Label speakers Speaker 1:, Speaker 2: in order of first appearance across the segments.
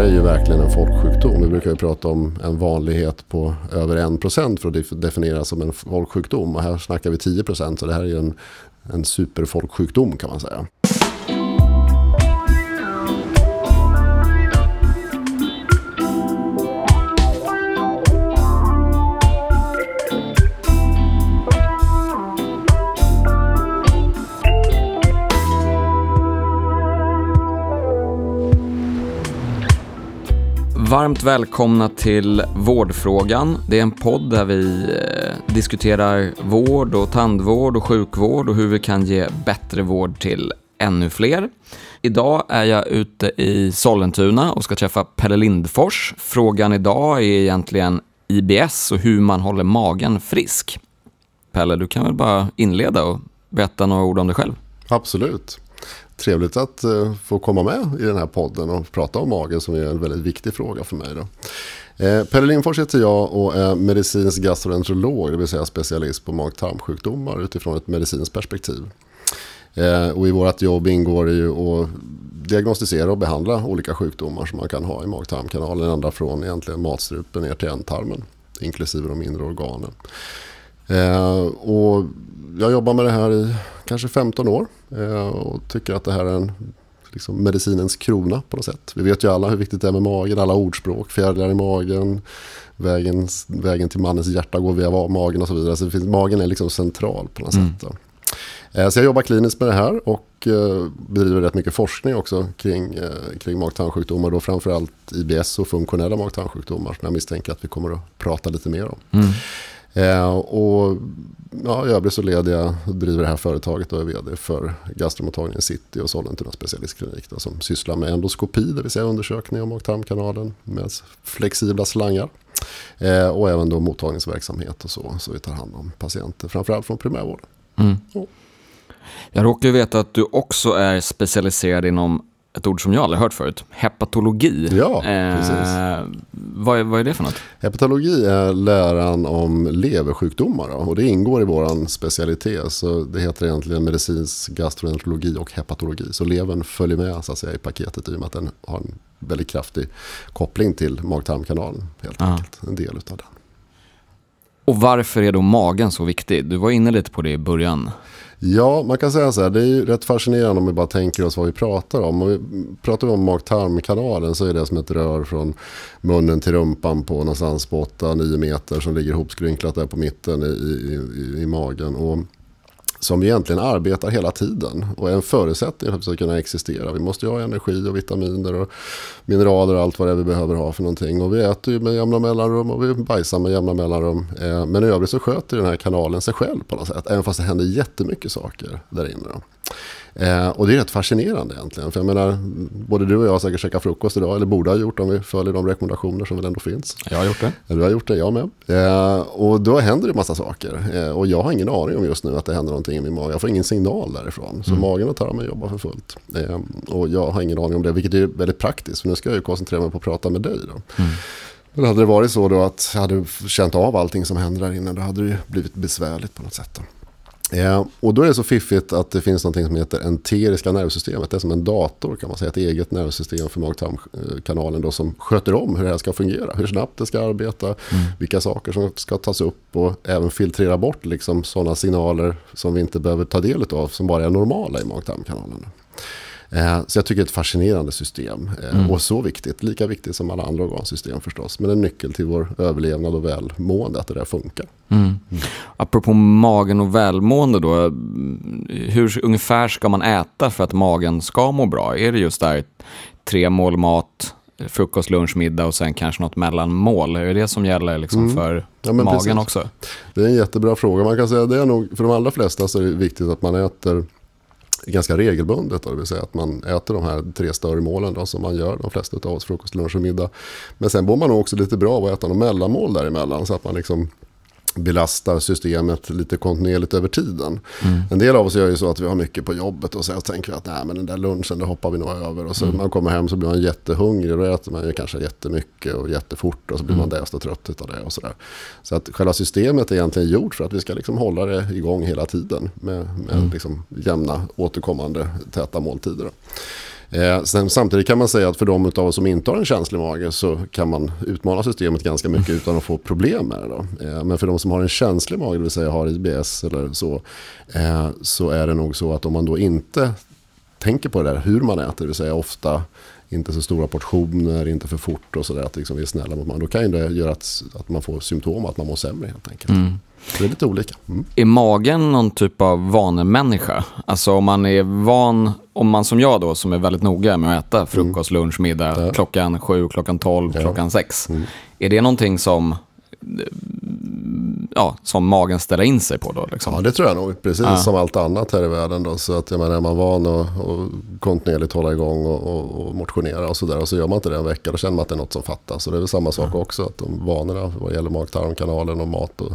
Speaker 1: här är ju verkligen en folksjukdom. Vi brukar ju prata om en vanlighet på över 1% för att definiera som en folksjukdom. Och här snackar vi 10% så det här är ju en, en superfolksjukdom kan man säga.
Speaker 2: Varmt välkomna till Vårdfrågan. Det är en podd där vi eh, diskuterar vård och tandvård och sjukvård och hur vi kan ge bättre vård till ännu fler. Idag är jag ute i Sollentuna och ska träffa Pelle Lindfors. Frågan idag är egentligen IBS och hur man håller magen frisk. Pelle, du kan väl bara inleda och berätta några ord om dig själv?
Speaker 1: Absolut trevligt att eh, få komma med i den här podden och prata om magen som är en väldigt viktig fråga för mig. Då. Eh, Pelle Lindfors heter jag och är medicinsk gastroenterolog, det vill säga specialist på mag-tarmsjukdomar utifrån ett medicinskt perspektiv. Eh, och I vårt jobb ingår det ju att diagnostisera och behandla olika sjukdomar som man kan ha i mag-tarmkanalen, ända från egentligen matstrupen ner till ändtarmen, inklusive de inre organen. Och jag jobbar med det här i kanske 15 år eh, och tycker att det här är en liksom medicinens krona på något sätt. Vi vet ju alla hur viktigt det är med magen, alla ordspråk, fjärilar i magen, vägen, vägen till mannens hjärta går via magen och så vidare. Så det finns, magen är liksom central på något mm. sätt. Då. Eh, så jag jobbar kliniskt med det här och bedriver rätt mycket forskning också kring, kring mag-tarmsjukdomar. Då framförallt IBS och funktionella mag-tarmsjukdomar som jag misstänker att vi kommer att prata lite mer om. Mm. Eh, och ja, i övrigt så leder jag och driver det här företaget och är vd för gastromottagningen City och Sollentuna specialistklinik då, som sysslar med endoskopi, det vill säga undersökning av mag-tarmkanalen med flexibla slangar. Eh, och även då mottagningsverksamhet och så, så vi tar hand om patienter, framförallt från primärvården. Mm.
Speaker 2: Ja. Jag råkar veta att du också är specialiserad inom ett ord som jag aldrig hört förut, hepatologi.
Speaker 1: Ja, precis. Eh,
Speaker 2: vad, är, vad är det för något?
Speaker 1: Hepatologi är läran om leversjukdomar då, och det ingår i vår specialitet. Så det heter egentligen medicinsk gastroenterologi och hepatologi. Så levern följer med så att säga, i paketet i och med att den har en väldigt kraftig koppling till mag-tarmkanalen. Helt Aha. enkelt, en del av den.
Speaker 2: Och varför är då magen så viktig? Du var inne lite på det i början.
Speaker 1: Ja, man kan säga så här. Det är ju rätt fascinerande om vi bara tänker oss vad vi pratar om. Om vi pratar om mag-tarmkanalen så är det som ett rör från munnen till rumpan på någonstans på 8-9 meter som ligger ihopskrynklat där på mitten i, i, i, i magen. Och som egentligen arbetar hela tiden och är en förutsättning för att vi ska kunna existera. Vi måste ju ha energi och vitaminer och mineraler och allt vad det är vi behöver ha för någonting. Och vi äter ju med jämna mellanrum och vi bajsar med jämna mellanrum. Eh, men i övrigt så sköter den här kanalen sig själv på något sätt. Även fast det händer jättemycket saker där inne. Eh, och det är rätt fascinerande egentligen. För jag menar, både du och jag har säkert käkat frukost idag, eller borde ha gjort om vi följer de rekommendationer som väl ändå finns.
Speaker 2: Jag har gjort det.
Speaker 1: Du har gjort det, jag med. Eh, och då händer det massa saker. Eh, och jag har ingen aning om just nu att det händer någonting i min mage. Jag får ingen signal därifrån. Så mm. magen och tarmen jobbar för fullt. Och jag har ingen aning om det, vilket är väldigt praktiskt. För nu ska jag ju koncentrera mig på att prata med dig. Då. Mm. Men hade det varit så då att jag hade känt av allting som händer där inne, då hade det blivit besvärligt på något sätt. Då. Ja, och då är det så fiffigt att det finns något som heter enteriska nervsystemet. Det är som en dator kan man säga. Ett eget nervsystem för mag-tarmkanalen då som sköter om hur det här ska fungera. Hur snabbt det ska arbeta, mm. vilka saker som ska tas upp och även filtrera bort liksom sådana signaler som vi inte behöver ta del av som bara är normala i mag-tarmkanalen. Eh, så jag tycker det är ett fascinerande system. Eh, mm. Och så viktigt, lika viktigt som alla andra organsystem förstås. Men en nyckel till vår överlevnad och välmående, att det där funkar. Mm. Mm.
Speaker 2: Apropå magen och välmående då. Hur ungefär ska man äta för att magen ska må bra? Är det just där tre mål mat, frukost, lunch, middag och sen kanske något mellanmål? Är det det som gäller liksom mm. för ja, magen precis. också?
Speaker 1: Det är en jättebra fråga. Man kan säga det är nog, för de allra flesta så är det viktigt att man äter ganska regelbundet. Då, det vill säga att man äter de här tre större målen då, som man gör, de flesta av oss, frukost, lunch och middag. Men sen mår man nog också lite bra av att äta något mellanmål däremellan så att man liksom belastar systemet lite kontinuerligt över tiden. Mm. En del av oss gör ju så att vi har mycket på jobbet och så tänker vi att Nej, men den där lunchen det hoppar vi nog över. Och så mm. man kommer hem så blir man jättehungrig och då äter man ju kanske jättemycket och jättefort och så blir mm. man och trött av det. Och så, där. så att själva systemet är egentligen gjort för att vi ska liksom hålla det igång hela tiden med, med mm. liksom jämna återkommande täta måltider. Eh, sen, samtidigt kan man säga att för de av oss som inte har en känslig mage så kan man utmana systemet ganska mycket utan att få problem med det. Då. Eh, men för de som har en känslig mage, det vill säga har IBS eller så, eh, så är det nog så att om man då inte tänker på det där hur man äter, det vill säga ofta inte så stora portioner, inte för fort och sådär. Att liksom vi är snälla mot man. Då kan det göra att, att man får symptom, att man mår sämre helt enkelt. Mm. Det är lite olika. Mm.
Speaker 2: Är magen någon typ av vanemänniska? Alltså om man är van, om man som jag då som är väldigt noga med att äta frukost, mm. lunch, middag ja. klockan sju, klockan tolv, ja. klockan sex. Mm. Är det någonting som ja, som magen ställer in sig på då? Liksom.
Speaker 1: Ja, det tror jag nog. Precis ja. som allt annat här i världen. Då. Så att, jag menar, är man van att kontinuerligt hålla igång och, och, och motionera och sådär. Och så gör man inte det en vecka, då känner man att det är något som fattas. Så det är väl samma sak ja. också. Att de vanorna vad gäller mag-tarmkanalen och mat och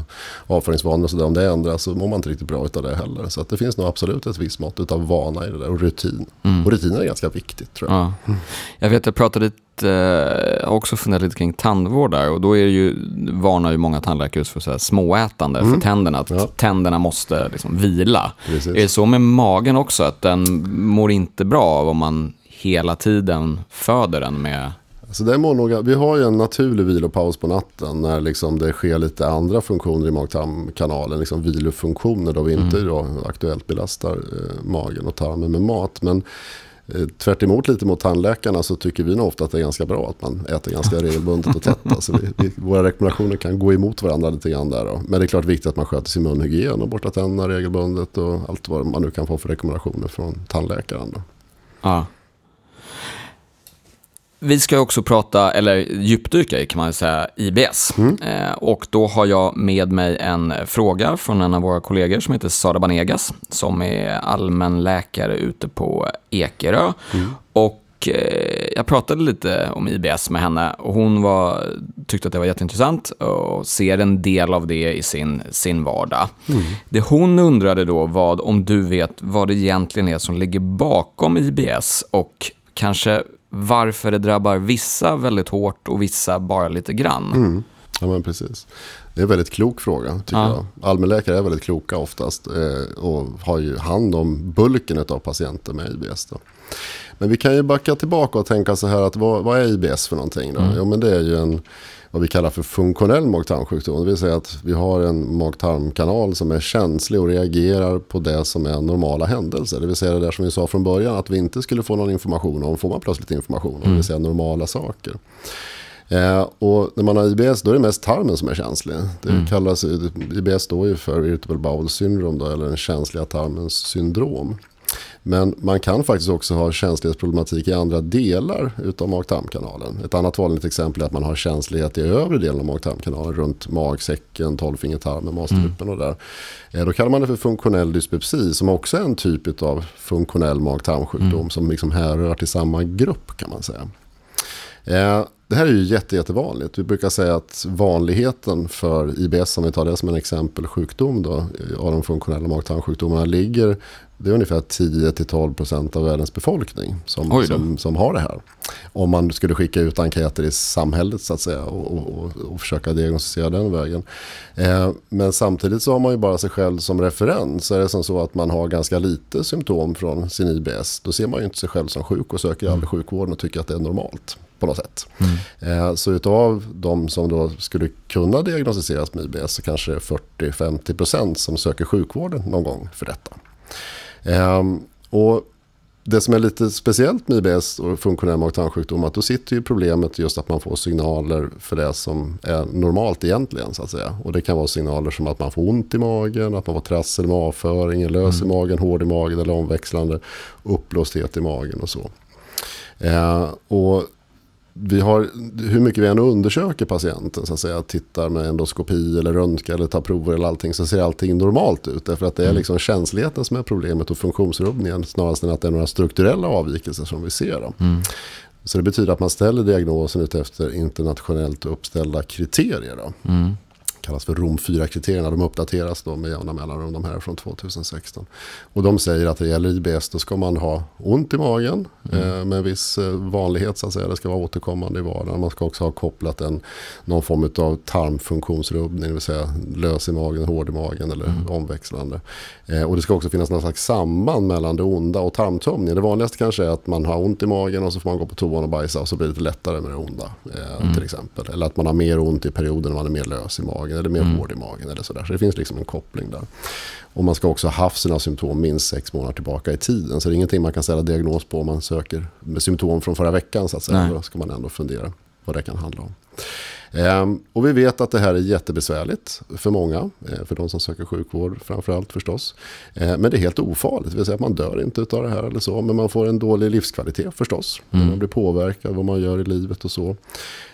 Speaker 1: avföringsvanor och sådär. Om det ändras så mår man inte riktigt bra av det heller. Så att det finns nog absolut ett visst mått av vana i det där och rutin. Mm. Och rutiner är ganska viktigt tror jag. Ja.
Speaker 2: Jag vet, jag pratade eh, också funderat lite kring tandvård där och då är det ju, varnar ju många tandläkare just för så här småätande mm. för tänderna, att ja. tänderna måste liksom vila. Precis. Är det så med magen också, att den mår inte bra av om man hela tiden föder den med
Speaker 1: så det mår nog, vi har ju en naturlig vilopaus på natten när liksom det sker lite andra funktioner i mag-tarmkanalen. Liksom vilofunktioner då vi inte mm. då aktuellt belastar eh, magen och tarmen med mat. Men Eh, tvärt emot lite mot tandläkarna så tycker vi nog ofta att det är ganska bra att man äter ganska regelbundet och tätt. Alltså vi, vi, våra rekommendationer kan gå emot varandra lite grann där. Då. Men det är klart viktigt att man sköter sin munhygien och borstar tänderna regelbundet och allt vad man nu kan få för rekommendationer från tandläkaren. Då.
Speaker 2: Ja. Vi ska också prata, eller djupdyka i kan man säga, IBS. Mm. Eh, och då har jag med mig en fråga från en av våra kollegor som heter Sara Banegas, som är allmänläkare ute på Ekerö. Mm. Och eh, jag pratade lite om IBS med henne och hon var, tyckte att det var jätteintressant och ser en del av det i sin, sin vardag. Mm. Det hon undrade då var om du vet vad det egentligen är som ligger bakom IBS och kanske varför det drabbar vissa väldigt hårt och vissa bara lite grann.
Speaker 1: Mm. Ja, men precis. Det är en väldigt klok fråga tycker ja. jag. Allmänläkare är väldigt kloka oftast eh, och har ju hand om bulken av patienter med IBS. Då. Men vi kan ju backa tillbaka och tänka så här att vad, vad är IBS för någonting? Då? Mm. Jo, men det är ju en vad vi kallar för funktionell mag-tarmsjukdom. Det vill säga att vi har en mag-tarmkanal som är känslig och reagerar på det som är normala händelser. Det vill säga det där som vi sa från början att vi inte skulle få någon information om får man plötsligt information om. Mm. Det vill säga normala saker. Eh, och när man har IBS då är det mest tarmen som är känslig. Det mm. kallas, IBS står ju för irritable bowel syndrome då, eller den känsliga tarmens syndrom. Men man kan faktiskt också ha känslighetsproblematik i andra delar utav mag-tarmkanalen. Ett annat vanligt exempel är att man har känslighet i övre delen av mag-tarmkanalen runt magsäcken, tolvfingertarmen, matstrupen och där. Eh, då kallar man det för funktionell dyspepsi som också är en typ av funktionell mag-tarmsjukdom mm. som liksom härrör till samma grupp kan man säga. Eh, det här är ju jätte, jättevanligt. Vi brukar säga att vanligheten för IBS, om vi tar det som en exempel sjukdom då, av de funktionella mag-tarmsjukdomarna ligger det är ungefär 10-12% av världens befolkning som, som, som, har det här. Om man skulle skicka ut enkäter i samhället så att säga och, och, och försöka diagnostisera den vägen. Eh, men samtidigt så har man ju bara sig själv som referens. Är det som så att man har ganska lite symptom från sin IBS då ser man ju inte sig själv som sjuk och söker aldrig sjukvården och tycker att det är normalt på något sätt. Mm. Så utav de som då skulle kunna diagnostiseras med IBS så kanske det är 40-50% som söker sjukvården någon gång för detta. Um, och det som är lite speciellt med IBS och funktionell mag-tarmsjukdom att då sitter ju problemet just att man får signaler för det som är normalt egentligen. så att säga. Och det kan vara signaler som att man får ont i magen, att man får trassel med avföringen, lös mm. i magen, hård i magen eller omväxlande, uppblåsthet i magen och så. Eh, och vi har, hur mycket vi än undersöker patienten, så att säga, tittar med endoskopi eller röntgar eller tar prover eller allting, så ser allting normalt ut. Därför att det är mm. liksom känsligheten som är problemet och funktionsrubbningen snarare än att det är några strukturella avvikelser som vi ser. Mm. Så det betyder att man ställer diagnosen ut efter internationellt uppställda kriterier. Då. Mm kallas för Rom 4-kriterierna. De uppdateras då med jämna mellanrum, de här från 2016. Och de säger att det gäller IBS, då ska man ha ont i magen, mm. med viss vanlighet så att säga. Det ska vara återkommande i vardagen. Man ska också ha kopplat en, någon form av tarmfunktionsrubbning, det vill säga lös i magen, hård i magen eller mm. omväxlande. och det ska också finnas någon slags samband mellan det onda och tarmtömningen. Det vanligaste kanske är att man har ont i magen och så får man gå på toan och bajsa och så blir det lite lättare med det onda. Mm. Till exempel. Eller att man har mer ont i perioder när man är mer lös i magen eller mer mm. hård i magen. Eller sådär. Så det finns liksom en koppling där. Och man ska också ha haft sina symptom minst sex månader tillbaka i tiden. Så det är ingenting man kan ställa diagnos på om man söker med symptom från förra veckan. Så att säga. Då ska man ändå fundera vad det kan handla om. Ehm, och vi vet att det här är jättebesvärligt för många, eh, för de som söker sjukvård framförallt förstås. Ehm, men det är helt ofarligt, det vill säga att man dör inte av det här eller så, men man får en dålig livskvalitet förstås. Mm. Man blir påverkad vad man gör i livet och så.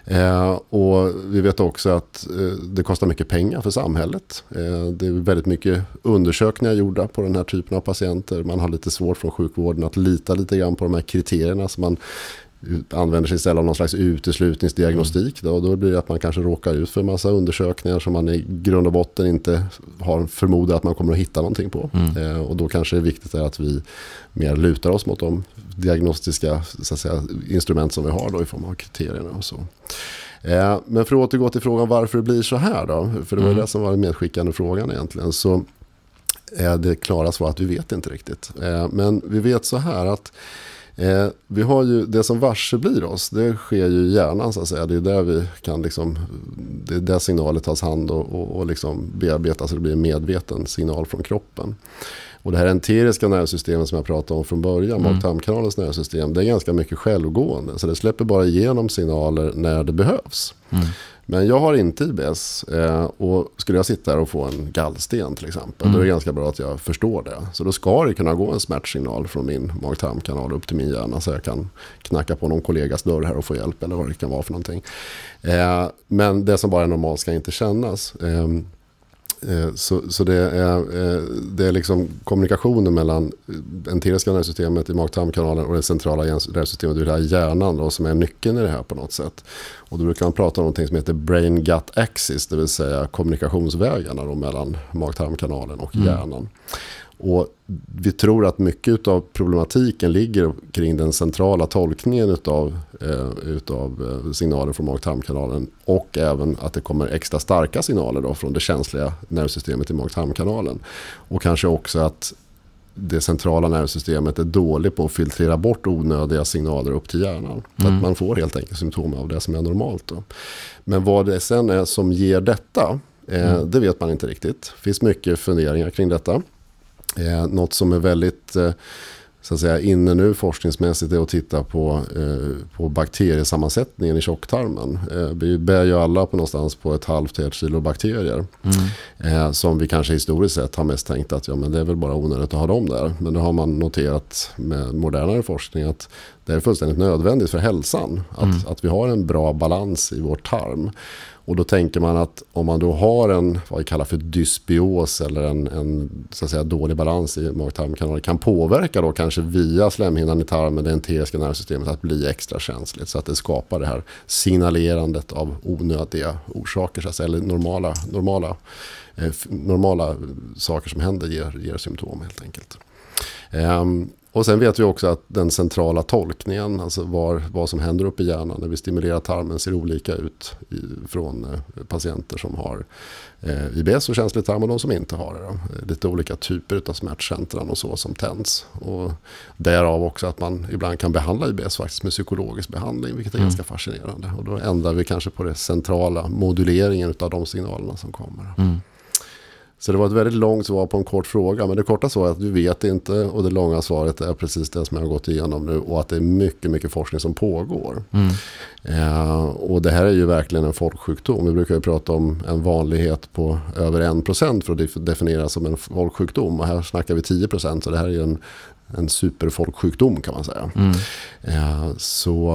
Speaker 1: Ehm, och vi vet också att eh, det kostar mycket pengar för samhället. Det är väldigt mycket undersökningar gjorda på den här typen av patienter. Man har lite svårt från sjukvården att lita lite grann på de här kriterierna som man använder sig istället av någon slags uteslutningsdiagnostik. Då, då blir det att man kanske råkar ut för en massa undersökningar som man i grund och botten inte har förmodat att man kommer att hitta någonting på. Mm. Eh, och då kanske det är viktigt att vi mer lutar oss mot de diagnostiska säga, instrument som vi har då, i form av kriterierna och så. Eh, men för att återgå till frågan varför det blir så här då, för det var mm. det som var den medskickande frågan egentligen. Så är det klara svaret att vi vet inte riktigt. Eh, men vi vet så här att Eh, vi har ju det som varseblir oss, det sker ju i hjärnan så att säga. Det är där vi kan liksom, det är där signalet tas hand och, och, och liksom bearbetas så det blir en medveten signal från kroppen. Och det här enteriska nervsystemet som jag pratade om från början, mm. mag-tarmkanalens nervsystem, det är ganska mycket självgående. Så det släpper bara igenom signaler när det behövs. Mm. Men jag har inte IBS eh, och skulle jag sitta här och få en gallsten till exempel, mm. då är det mm. ganska bra att jag förstår det. Så då ska det kunna gå en smärtsignal från min mag-tarmkanal upp till min hjärna så jag kan knacka på någon kollegas dörr här och få hjälp eller vad det kan vara för någonting. Eh, men det som bara är normalt ska inte kännas. Eh, så, så det, är, eh, det är liksom kommunikationen mellan enteriska nervsystemet i mag-tarmkanalen och det centrala nervsystemet, det är hjärnan då, som är nyckeln i det här på något sätt. Och då brukar man prata om något som heter brain-gut axis, det vill säga kommunikationsvägarna då mellan mag-tarmkanalen och mm. Och vi tror att mycket av problematiken ligger kring den centrala tolkningen utav, eh, utav eh, signaler från mag-tarmkanalen. Och även att det kommer extra starka signaler då från det känsliga nervsystemet i mag-tarmkanalen. Och kanske också att det centrala nervsystemet är dåligt på att filtrera bort onödiga signaler upp till hjärnan. Mm. Att man får helt enkelt symptom av det som är normalt. Då. Men vad det sen är som ger detta, eh, mm. det vet man inte riktigt. Det finns mycket funderingar kring detta. Eh, något som är väldigt eh, så att säga, inne nu forskningsmässigt är att titta på, eh, på bakteriesammansättningen i tjocktarmen. Eh, vi bär ju alla på någonstans på ett halvt till ett kilo bakterier. Mm. Eh, som vi kanske historiskt sett har mest tänkt att ja, men det är väl bara onödigt att ha dem där. Men då har man noterat med modernare forskning att det är fullständigt nödvändigt för hälsan. Att, mm. att vi har en bra balans i vår tarm. Och då tänker man att om man då har en vad vi kallar för dysbios eller en, en så att säga, dålig balans i mag-tarmkanalen kan påverka då kanske via slemhinnan i tarmen, det enteriska nervsystemet, att bli extra känsligt. Så att det skapar det här signalerandet av onödiga orsaker, så att säga, eller normala, normala, eh, normala saker som händer ger, ger symptom helt enkelt. Um, och sen vet vi också att den centrala tolkningen, alltså var, vad som händer uppe i hjärnan när vi stimulerar tarmen ser olika ut i, från eh, patienter som har eh, IBS och känslig tarm och de som inte har det. Då. Lite olika typer av smärtcentran och så som tänds. Och därav också att man ibland kan behandla IBS faktiskt med psykologisk behandling, vilket är mm. ganska fascinerande. Och då ändrar vi kanske på det centrala moduleringen av de signalerna som kommer. Mm. Så det var ett väldigt långt svar på en kort fråga. Men det korta svaret är att du vet inte. Och det långa svaret är precis det som jag har gått igenom nu. Och att det är mycket, mycket forskning som pågår. Mm. Eh, och det här är ju verkligen en folksjukdom. Vi brukar ju prata om en vanlighet på över 1% för att definiera som en folksjukdom. Och här snackar vi 10%. Så det här är ju en en superfolksjukdom kan man säga. Mm. Eh, så,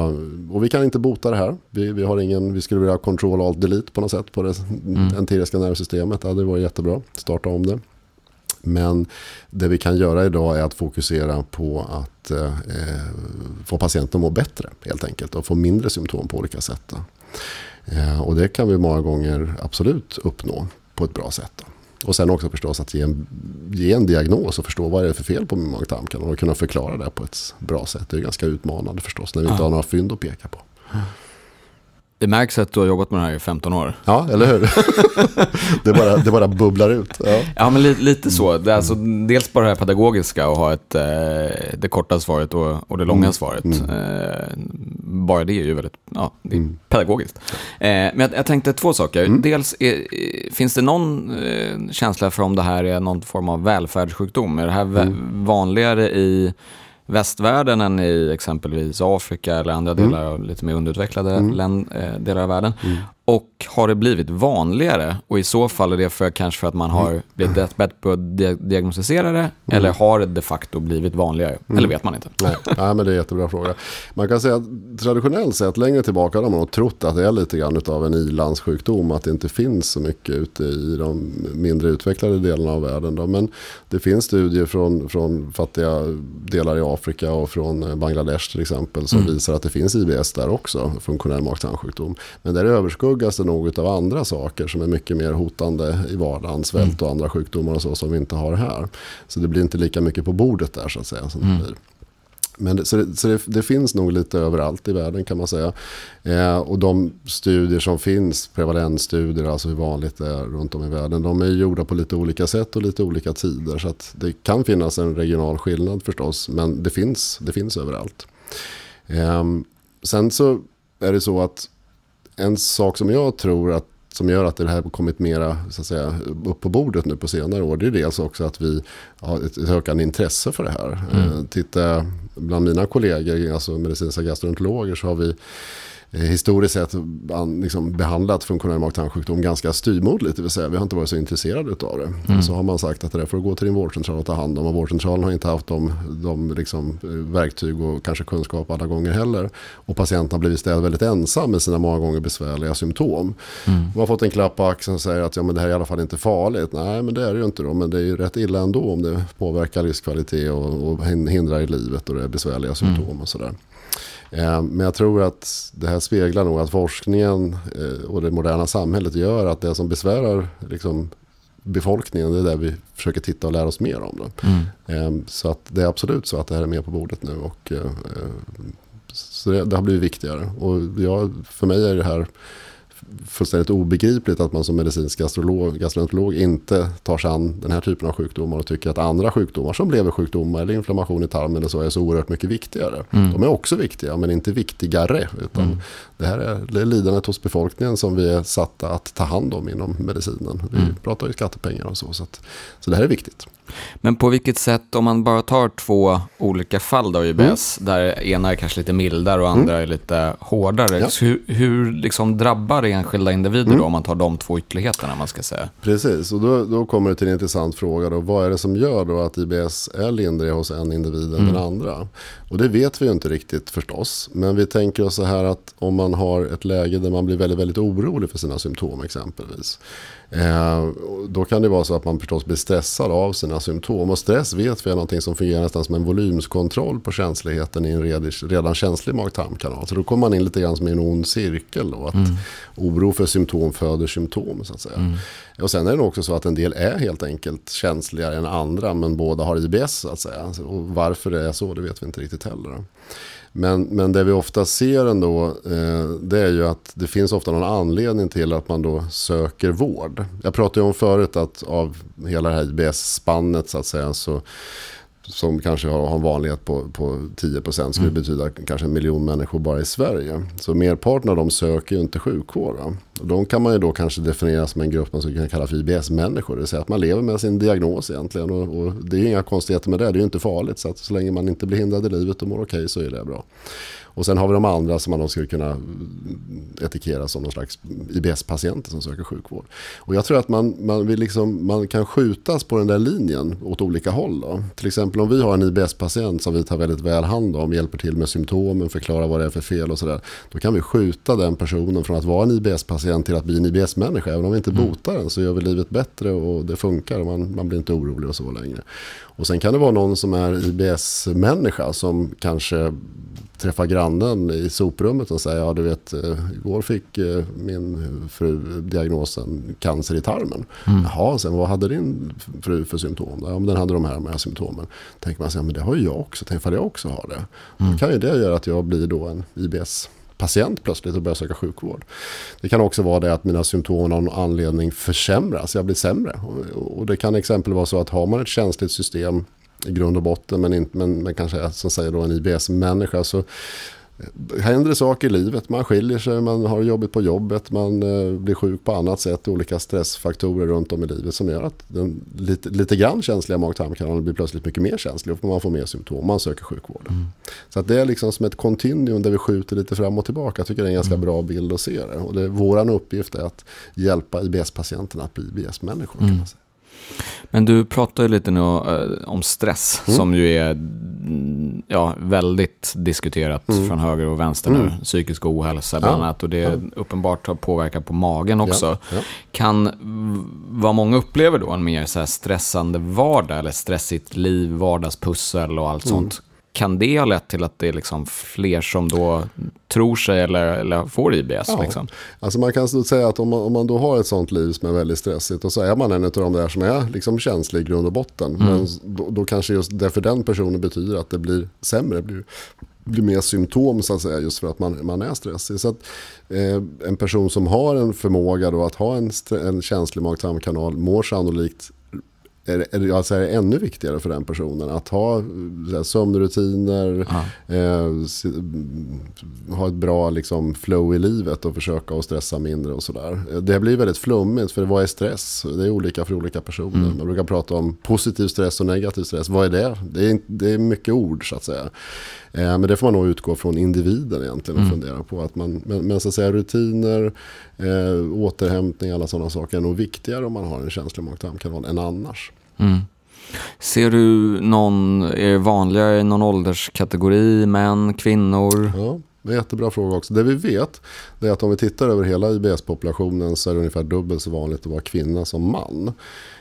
Speaker 1: och vi kan inte bota det här. Vi, vi, har ingen, vi skulle vilja ha control alt delete på något sätt på det mm. enteriska nervsystemet. Ja, det var jättebra, starta om det. Men det vi kan göra idag är att fokusera på att eh, få patienten att må bättre helt enkelt. Och få mindre symptom på olika sätt. Eh, och det kan vi många gånger absolut uppnå på ett bra sätt. Och sen också förstås att ge en, ge en diagnos och förstå vad det är för fel på min mag-tarmkanal och kunna förklara det på ett bra sätt. Det är ganska utmanande förstås när vi inte har några fynd att peka på.
Speaker 2: Det märks att du har jobbat med det här i 15 år.
Speaker 1: Ja, eller hur? det, bara, det bara bubblar ut. Ja,
Speaker 2: ja men lite, lite så. Det är alltså, dels bara det här pedagogiska och ha ett, eh, det korta svaret och, och det långa mm. svaret. Mm. Eh, bara det är ju väldigt ja, det mm. pedagogiskt. Eh, men jag, jag, tänkte två saker. Mm. Dels, är, finns det någon eh, känsla för om det här är någon form av välfärdssjukdom? Är det här mm. vanligare i västvärlden än i exempelvis Afrika eller andra mm. delar av lite mer underutvecklade mm. länd, eh, delar av världen. Mm. Och har det blivit vanligare? Och i så fall är det för, kanske för att man har mm. blivit bättre på att diagnostisera det? Mm. Eller har det de facto blivit vanligare? Mm. Eller vet man inte?
Speaker 1: Nej. Nej, men det är en jättebra fråga. Man kan säga att traditionellt sett längre tillbaka har man trott att det är lite grann av en ilandssjukdom. Att det inte finns så mycket ute i de mindre utvecklade delarna av världen. Då. Men det finns studier från, från fattiga delar i Afrika och från Bangladesh till exempel. Som mm. visar att det finns IBS där också, funktionell mag-tarmsjukdom. Men där överskuggas det nog av andra saker som är mycket mer hotande i vardagen. Svält och andra sjukdomar och så som vi inte har här. Så det blir inte lika mycket på bordet där så att säga. Som mm. det blir. Men det, så, det, så det, det, finns nog lite överallt i världen kan man säga. Eh, och de studier som finns, prevalensstudier, alltså hur vanligt det är runt om i världen, de är gjorda på lite olika sätt och lite olika tider. Så det kan finnas en regional skillnad förstås, men det finns, det finns överallt. Eh, sen så är det så att en sak som jag tror att som gör att det här har kommit mera så att säga, upp på bordet nu på senare år. Det är dels också att vi har ett, ett ökande intresse för det här. Mm. Eh, titta bland mina kollegor, alltså medicinska gastroenterologer, så har vi historiskt sett liksom behandlat funktionell mag-tarmsjukdom ganska styrmodligt. Det vill säga vi har inte varit så intresserade av det. Mm. Så har man sagt att det där får gå till din vårdcentral och ta hand om. Och vårdcentralen har inte haft de, de liksom eh, verktyg och kanske kunskap alla gånger heller. Och patienten har blivit ställd väldigt ensam med sina många gånger besvärliga symptom. Mm. Man har fått en klapp på axeln och säger att ja, men det här är i alla fall inte farligt. Nej men det är det ju inte då. Men det är ju rätt illa ändå om det påverkar livskvalitet och, och hindrar i livet och det är besvärliga symptom mm. och sådär. Eh, men jag tror att det här speglar nog att forskningen eh, och det moderna samhället gör att det som besvärar liksom befolkningen, det är det vi försöker titta och lära oss mer om. Då. Mm. Eh, så att det är absolut så att det här är med på bordet nu. Och, så det, det har blivit viktigare. Och jag, för mig är det här fullständigt obegripligt att man som medicinsk gastroenterolog inte tar sig an den här typen av sjukdomar och tycker att andra sjukdomar som leversjukdomar eller inflammation i tarmen eller så är så oerhört mycket viktigare. Mm. De är också viktiga men inte viktigare. Utan mm. det här är, det är lidandet hos befolkningen som vi är satta att ta hand om inom medicinen. Vi mm. pratar ju skattepengar och så. Så, att, så det här är viktigt.
Speaker 2: Men på vilket sätt, om man bara tar två olika fall då i IBS, mm. där ena är kanske lite mildare och andra mm. är lite hårdare. Ja. Hur, hur liksom drabbar det enskilda individer mm. då, om man tar de två ytterligheterna? Man ska säga?
Speaker 1: Precis, och då, då kommer det till en intressant fråga. Då. Vad är det som gör då att IBS är lindrig hos en individ än den mm. andra? Och det vet vi ju inte riktigt förstås. Men vi tänker oss så här att om man har ett läge där man blir väldigt, väldigt orolig för sina symptom exempelvis. Eh, då kan det vara så att man förstås blir stressad av sina symptom. Och stress vet vi är någonting som fungerar nästan som en volymskontroll på känsligheten i en redan känslig mag-tarmkanal. Så då kommer man in lite grann som i en ond cirkel. Då, att mm. Oro för symptom föder symptom. Så att säga. Mm. Och sen är det också så att en del är helt enkelt känsligare än andra. Men båda har IBS så att säga. Och varför det är så det vet vi inte riktigt heller. Men, men det vi ofta ser ändå eh, det är ju att det finns ofta någon anledning till att man då söker vård. Jag pratade ju om förut att av hela det här IBS-spannet så att säga så som kanske har en vanlighet på, på 10% skulle mm. betyda kanske en miljon människor bara i Sverige. Så merparten av dem söker ju inte sjukvård. De kan man ju då kanske definiera som en grupp man skulle kunna kalla för IBS-människor. Det vill säga att man lever med sin diagnos egentligen. Och, och det är ju inga konstigheter med det, det är ju inte farligt. Så att så länge man inte blir hindrad i livet och mår okej okay, så är det bra. Och sen har vi de andra som man då skulle kunna etikera som någon slags IBS-patienter som söker sjukvård. Och jag tror att man, man, vill liksom, man kan skjutas på den där linjen åt olika håll. Då. Till exempel om vi har en IBS-patient som vi tar väldigt väl hand om, hjälper till med symptomen, förklarar vad det är för fel och sådär. Då kan vi skjuta den personen från att vara en IBS-patient till att bli en IBS-människa. Även om vi inte mm. botar den så gör vi livet bättre och det funkar och man, man blir inte orolig och så längre. Och sen kan det vara någon som är IBS-människa som kanske träffa grannen i soprummet och säga, ja du vet, eh, igår fick eh, min fru diagnosen cancer i tarmen. Mm. Jaha, sen vad hade din fru för symptom? Ja, men den hade de här, de här symptomen. Tänker man sig, ja, men det har ju jag också, tänk ifall jag också har det. Mm. Då kan ju det göra att jag blir då en IBS patient plötsligt och börjar söka sjukvård. Det kan också vara det att mina symptom av någon anledning försämras, jag blir sämre. Och det kan exempel vara så att har man ett känsligt system i grund och botten men, inte, men, men kanske som säger då en IBS-människa så händer det saker i livet. Man skiljer sig, man har jobbigt på jobbet, man eh, blir sjuk på annat sätt. Olika stressfaktorer runt om i livet som gör att den lite, lite grann känsliga mag-tarmkanalen blir plötsligt mycket mer känslig och man får mer symptom. Man söker sjukvård. Mm. Så att det är liksom som ett kontinuum där vi skjuter lite fram och tillbaka. Jag tycker det är en ganska mm. bra bild att se det. Och det, våran uppgift är att hjälpa IBS-patienterna att bli IBS-människor. Mm.
Speaker 2: Men du pratar ju lite nu eh, om stress mm. som ju är mm, ja, väldigt diskuterat mm. från höger och vänster nu. Mm. Psykisk ohälsa bland annat och det ja. uppenbart har påverkat på magen också. Ja. Ja. Kan, vad många upplever då en mer så stressande vardag eller stressigt liv, vardagspussel och allt mm. sånt kan det ha lett till att det är liksom fler som då tror sig eller, eller får IBS? Ja. Liksom?
Speaker 1: Alltså man kan säga att om man, om man då har ett sånt liv som är väldigt stressigt och så är man en av de där som är liksom känslig i grund och botten. Mm. Men då, då, kanske just det för den personen betyder att det blir sämre, blir, blir mer symptom så att säga just för att man, man är stressig. Så att, eh, en person som har en förmåga då att ha en, en känslig mag-tarmkanal mår sannolikt är, är, alltså är det ännu viktigare för den personen att ha här, sömnrutiner, eh, ha ett bra liksom, flow i livet och försöka att stressa mindre och sådär. Det blir väldigt flummigt för vad är stress? Det är olika för olika personer. Mm. Man brukar prata om positiv stress och negativ stress. Vad är det? Det är, det är mycket ord så att säga. Eh, men det får man nog utgå från individen egentligen och mm. fundera på. Att man, men, men så att säga rutiner, eh, återhämtning, alla sådana saker är nog viktigare om man har en känslig mag-tarmkanal än annars. Mm.
Speaker 2: Ser du någon, är det vanligare i någon ålderskategori, män, kvinnor?
Speaker 1: Ja, det är en jättebra fråga också. Det vi vet är att om vi tittar över hela IBS-populationen så är det ungefär dubbelt så vanligt att vara kvinna som man.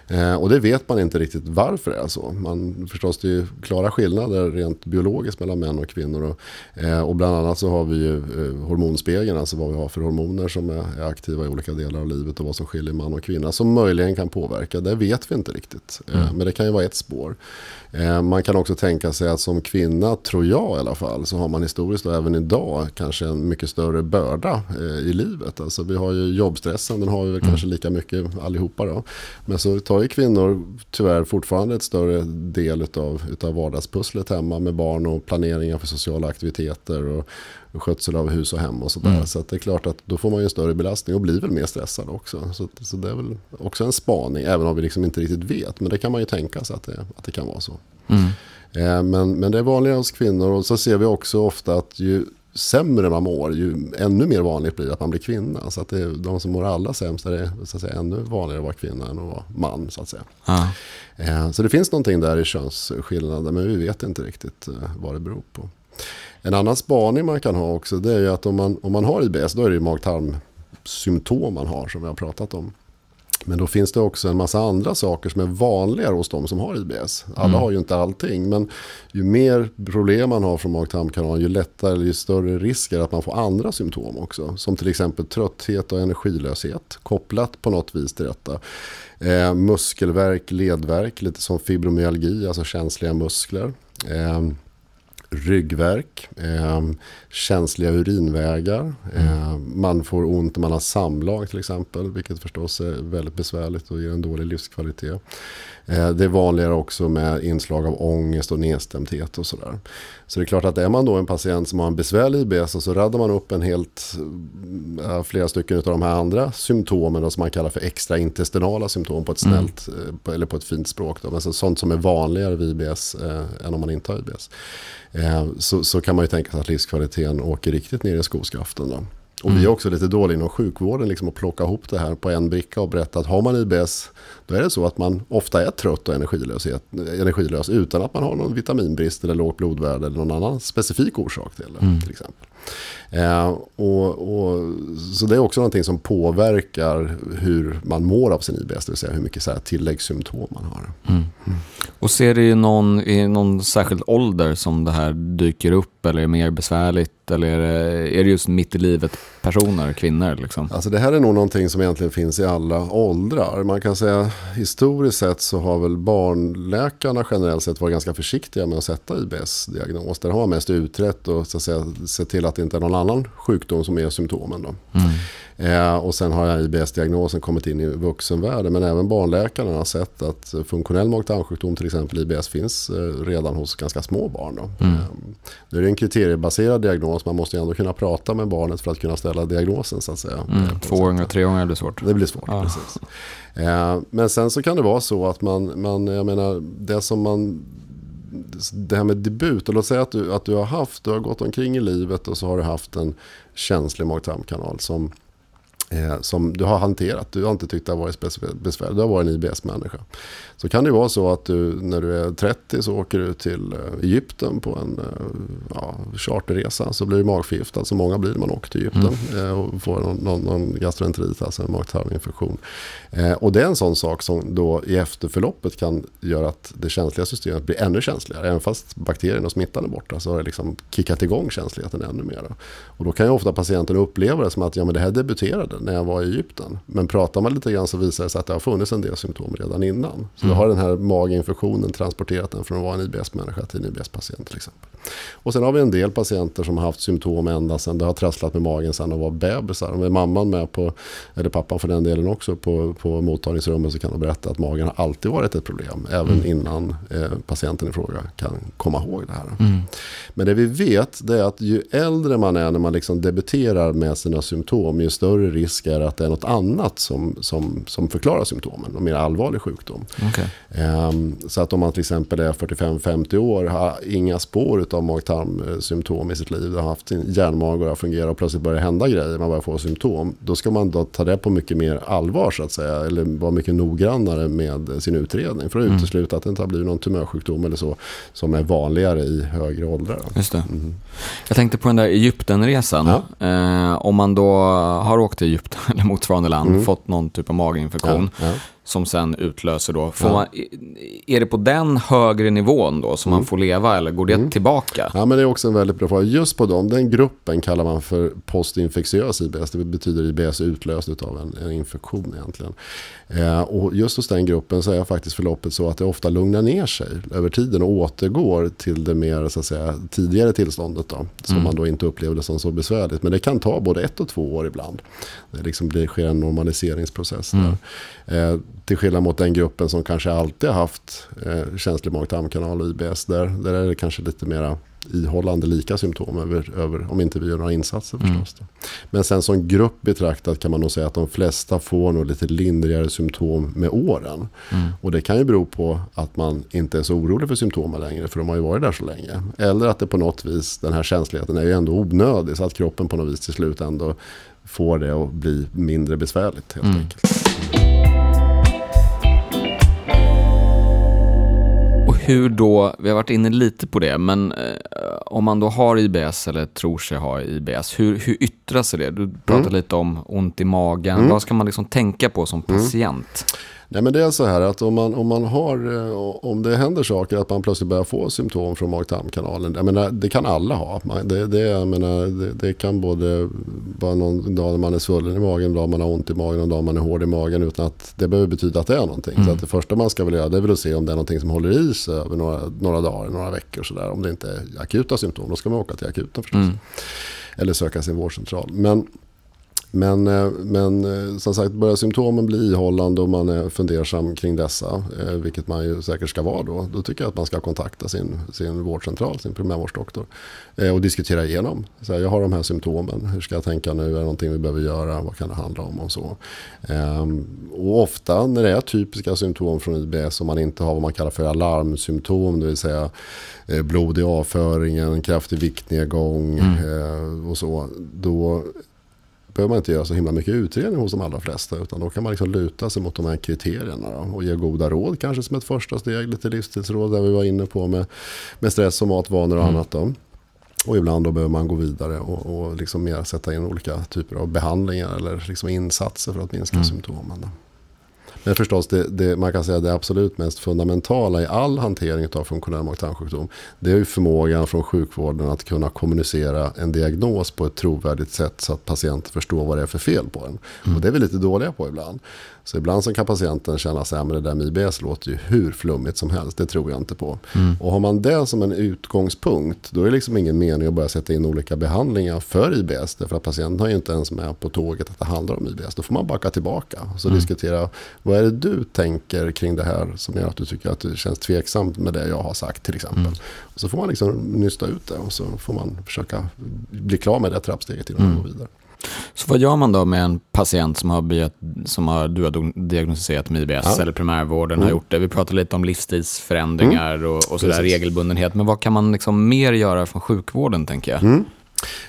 Speaker 1: Eh, och det vet man inte riktigt varför det är så. Man förstås det är ju klara skillnader rent biologiskt mellan män och kvinnor. Och, eh, och bland annat så har vi ju eh, hormonspegeln, alltså vad vi har för hormoner som är, är, aktiva i olika delar av livet och vad som skiljer man och kvinna som möjligen kan påverka. Det vet vi inte riktigt. Mm. Men det kan ju vara ett spår. Eh, man kan också tänka sig att som kvinna, tror jag i alla fall, så har man historiskt och även idag kanske en mycket större börda eh, i livet. Alltså vi har ju jobbstressen, den har vi väl mm. kanske lika mycket allihopa då. Men så tar ju kvinnor tyvärr fortfarande ett större del av utav vardagspusslet hemma med barn och planeringar för sociala aktiviteter och skötsel av hus och hem och sådär. Mm. Så det är klart att då får man ju en större belastning och blir väl mer stressad också. Så, så det är väl också en spaning, även om vi liksom inte riktigt vet. Men det kan man ju tänka sig att det, att det kan vara så. Mm. Eh, men, men det är vanligare hos kvinnor och så ser vi också ofta att ju sämre man mår, ju ännu mer vanligt blir det att man blir kvinna. Så att det är de som mår allra sämst är det så att säga, ännu vanligare att vara kvinna än att vara man. Så, att säga. Ah. så det finns någonting där i könsskillnader men vi vet inte riktigt eh, vad det beror på. En annan spaning man kan ha också det är att om man, om man har IBS då är det mag-tarmsymptom man har som vi har pratat om. Men då finns det också en massa andra saker som är vanligare hos de som har IBS. Alla mm. har ju inte allting, men ju mer problem man har från mag-tarmkanalen, ju lättare eller ju större risk är att man får andra symptom också. Som till exempel trötthet och energilöshet, kopplat på något vis till detta. Eh, muskelverk, ledverk, lite som fibromyalgi, alltså känsliga muskler. Eh, ryggverk, eh, känsliga urinvägar. Eh, man får ont när man har samlag till exempel, vilket förstås är väldigt besvärligt och ger en dålig livskvalitet. Eh, det är vanligare också med inslag av ångest och nedstämdhet och sådär. Så det är klart att är man då en patient som har en besvärlig IBS och så raddar man upp en helt, flera stycken av de här andra symptomen som man kallar för extraintestinala symptom på ett mm. snällt, mm. eller på ett fint språk. Då. Alltså sånt som är vanligare vid IBS än om man inte har IBS. så, så kan man ju tänka sig att livskvaliteten åker riktigt ner i skoskaften. Då. Och mm. vi är också lite dåliga inom sjukvården liksom att plocka ihop det här på en bricka och berätta att har man IBS då är det så att man ofta är trött och energilös, energilös utan att man har någon vitaminbrist eller lågt blodvärde eller någon annan specifik orsak till det. Mm. Till exempel. Eh, och, och, så det är också någonting som påverkar hur man mår av sin IBS, det vill säga hur mycket så här, tilläggssymptom man har. Mm.
Speaker 2: Mm. Och ser du i någon, i någon särskild ålder som det här dyker upp eller är mer besvärligt? Eller är det, är det just mitt i livet personer, kvinnor? Liksom?
Speaker 1: Alltså det här är nog någonting som egentligen finns i alla åldrar. Man kan säga historiskt sett så har väl barnläkarna generellt sett varit ganska försiktiga med att sätta IBS-diagnos. Där har man mest utrett och så att säga, sett till att det inte är någon annan sjukdom som är symptomen. Då. Mm. Eh, och sen har IBS-diagnosen kommit in i vuxenvärlden. Men även barnläkarna har sett att funktionell mag-tarmsjukdom, till exempel IBS, finns eh, redan hos ganska små barn. Då. Mm. Eh, nu är det en kriteriebaserad diagnos. Man måste ändå kunna prata med barnet för att kunna ställa diagnosen. Så att säga.
Speaker 2: Mm. Tvååringar, treåringar blir svårt.
Speaker 1: Det blir svårt, ah. precis. Men sen så kan det vara så att man, man jag menar, det som man det här med debut, och låt säga att du, att du har haft, du har gått omkring i livet och så har du haft en känslig mag-tarmkanal som eh, som du har hanterat. Du har inte tyckt det har varit besvärligt. Du har varit en IBS-människa. Så kan det vara så att du när du är 30 så åker du till eh, Egypten på en eh, ja, charterresa. Så blir du magförgiftad, så många blir när man åker till Egypten. Mm. Eh, och får någon, någon, någon gastroenterit, alltså en magtarminfektion. Och det är en sån sak som då i efterförloppet kan göra att det känsliga systemet blir ännu känsligare. Även fast bakterien och smittan är borta så har det liksom kickat igång känsligheten ännu mer. Och då kan ju ofta patienten uppleva det som att ja, men det här debuterade när jag var i Egypten. Men pratar man lite grann så visar det sig att det har funnits en del symptom redan innan. Så mm. då har den här maginfektionen transporterat den från att vara en IBS-människa till en IBS-patient till exempel. Och sen har vi en del patienter som har haft symptom ända sedan det har trasslat med magen sedan de var bebisar. Om är mamman med på, eller pappan för den delen också, på, på mottagningsrummet så kan de berätta att magen har alltid varit ett problem. Även mm. innan eh, patienten i fråga kan komma ihåg det här. Mm. Men det vi vet det är att ju äldre man är när man liksom debuterar med sina symptom, ju större risk är att det är något annat som, som, som förklarar symptomen. En mer allvarlig sjukdom. Okay. Um, så att om man till exempel är 45-50 år, har inga spår av mag-tarmsymptom i sitt liv, har haft sin hjärnmage och fungerar och plötsligt börjar hända grejer, man börjar få symptom. Då ska man då ta det på mycket mer allvar så att säga. Eller vara mycket noggrannare med sin utredning för att mm. utesluta att det inte har blivit någon tumörsjukdom eller så som är vanligare i högre åldrar.
Speaker 2: Just det. Mm. Jag tänkte på den där Egyptenresan. Ja. Eh, om man då har åkt till Egypten eller motsvarande land, mm. fått någon typ av maginfektion. Ja. Ja som sen utlöser då. Får ja. man, är det på den högre nivån då som mm. man får leva eller går det mm. tillbaka?
Speaker 1: Ja men det är också en väldigt bra fråga. Just på dem, den gruppen kallar man för postinfektiös IBS. Det betyder IBS utlöst av en, en infektion egentligen. Eh, och just hos den gruppen så är faktiskt förloppet så att det ofta lugnar ner sig över tiden och återgår till det mer så att säga, tidigare tillståndet. Då, som mm. man då inte upplevde som så besvärligt. Men det kan ta både ett och två år ibland. Det, liksom, det sker en normaliseringsprocess där. Mm. Eh, till skillnad mot den gruppen som kanske alltid har haft eh, känslig mag-tarmkanal och IBS. Där, där är det kanske lite mera ihållande lika symptom över, över, om inte vi gör några insatser mm. förstås. Mm. Men sen som grupp betraktat kan man nog säga att de flesta får nog lite lindrigare symptom med åren. Mm. Och det kan ju bero på att man inte är så orolig för symptomen längre för de har ju varit där så länge. Eller att det på något vis, den här känsligheten är ju ändå onödig så att kroppen på något vis till slut ändå får det att bli mindre besvärligt helt mm. enkelt.
Speaker 2: Hur då, vi har varit inne lite på det, men eh, om man då har IBS eller tror sig ha IBS, hur, hur yttrar sig det? Du pratade mm. lite om ont i magen. Mm. Vad ska man liksom tänka på som mm. patient?
Speaker 1: Nej, men det är så här att om, man, om, man har, eh, om det händer saker, att man plötsligt börjar få symptom från mag-tarmkanalen. Jag menar, det kan alla ha. Det, det, jag menar, det, det kan både vara någon dag när man är svullen i magen, en dag man har ont i magen, en dag man är hård i magen. Utan att det behöver betyda att det är någonting. Mm. Så att det första man ska väl göra det är väl att se om det är någonting som håller i sig över några, några dagar, några veckor. Så där. Om det inte är akuta symptom, då ska man åka till akuten förstås. Mm. Eller söka sin vårdcentral. Men men, eh, men eh, som sagt, börjar symptomen bli ihållande och man är fundersam kring dessa, eh, vilket man ju säkert ska vara då, då tycker jag att man ska kontakta sin, sin vårdcentral, sin primärvårdsdoktor och diskutera igenom. Så här, jag har de här symptomen, hur ska jag tänka nu, är det någonting vi behöver göra, vad kan det handla om och så. Ehm, och ofta när det är typiska symptom från IBS och man inte har vad man kallar för alarmsymptom, det vill säga blod i avföringen, kraftig viktnedgång mm. och så, då behöver man inte göra så himla mycket utredning hos de allra flesta. Utan då kan man liksom luta sig mot de här kriterierna då, och ge goda råd kanske som ett första steg. Lite livsstilsråd där vi var inne på med, med stress och matvanor och mm. annat. Då. Och ibland då behöver man gå vidare och, och liksom mer sätta in olika typer av behandlingar eller liksom insatser för att minska mm. symptomen. Men förstås, det, det, man kan säga att det absolut mest fundamentala i all hantering av funktionell mag-tarmsjukdom. Det är ju förmågan från sjukvården att kunna kommunicera en diagnos på ett trovärdigt sätt så att patienten förstår vad det är för fel på den. Mm. Och det är vi lite dåliga på ibland. Så ibland så kan patienten känna att det där med IBS låter ju hur flummigt som helst. Det tror jag inte på. Mm. Och har man det som en utgångspunkt då är det liksom ingen mening att börja sätta in olika behandlingar för IBS. Därför att patienten har ju inte ens med på tåget att det handlar om IBS. Då får man backa tillbaka och så mm. diskutera vad är det du tänker kring det här som gör att du tycker att det känns tveksamt med det jag har sagt till exempel. Mm. Och så får man liksom nysta ut det och så får man försöka bli klar med det trappsteget innan man mm. går vidare.
Speaker 2: Så vad gör man då med en patient som har, blivit, som har du har diagnostiserat med IBS ja. eller primärvården mm. har gjort det? Vi pratade lite om livsstilsförändringar mm. och, och sådär, regelbundenhet. Men vad kan man liksom mer göra från sjukvården tänker jag? Mm.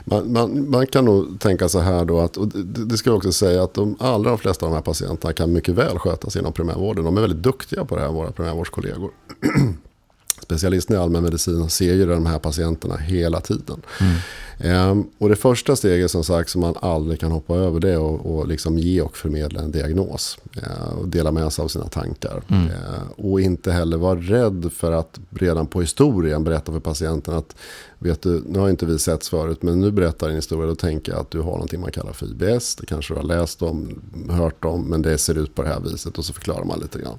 Speaker 1: Man, man, man, kan nog tänka så här då att, och det, det ska jag också säga att de allra flesta av de här patienterna kan mycket väl skötas inom primärvården. De är väldigt duktiga på det här, våra primärvårdskollegor. Specialisterna i allmänmedicin ser ju de här patienterna hela tiden. Mm. Ehm, och det första steget som sagt som man aldrig kan hoppa över det är att och liksom ge och förmedla en diagnos. Ehm, och dela med sig av sina tankar. Mm. Ehm, och inte heller vara rädd för att redan på historien berätta för patienten att vet du, nu har inte vi setts förut men nu berättar din historia. Då tänker jag att du har någonting man kallar för IBS. Det kanske du har läst om, hört om men det ser ut på det här viset och så förklarar man lite grann.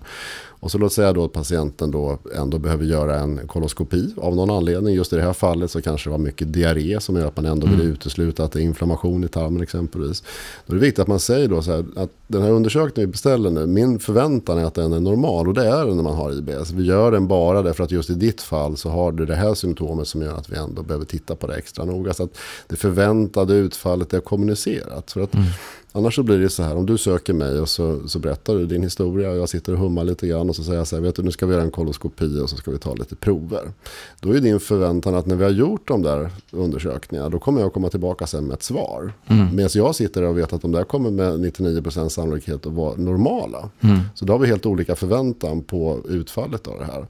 Speaker 1: Och så låt säga då att patienten då ändå behöver göra en koloskopi av någon anledning. Just i det här fallet så kanske det var mycket diarré som gör att man ändå vill mm. utesluta att det är inflammation i tarmen exempelvis. Då är det viktigt att man säger då så här att den här undersökningen vi beställer nu, min förväntan är att den är normal och det är den när man har IBS. Vi gör den bara därför att just i ditt fall så har du det här symptomet som gör att vi ändå behöver titta på det extra noga. Så att det förväntade utfallet är kommunicerat. För att mm. Annars så blir det så här, om du söker mig och så, så berättar du din historia och jag sitter och hummar lite grann och så säger jag så här, vet du nu ska vi göra en koloskopi och så ska vi ta lite prover. Då är din förväntan att när vi har gjort de där undersökningarna då kommer jag komma tillbaka sen med ett svar. Mm. Medan jag sitter och vet att de där kommer med 99% sannolikhet att vara normala. Mm. Så då har vi helt olika förväntan på utfallet av det här.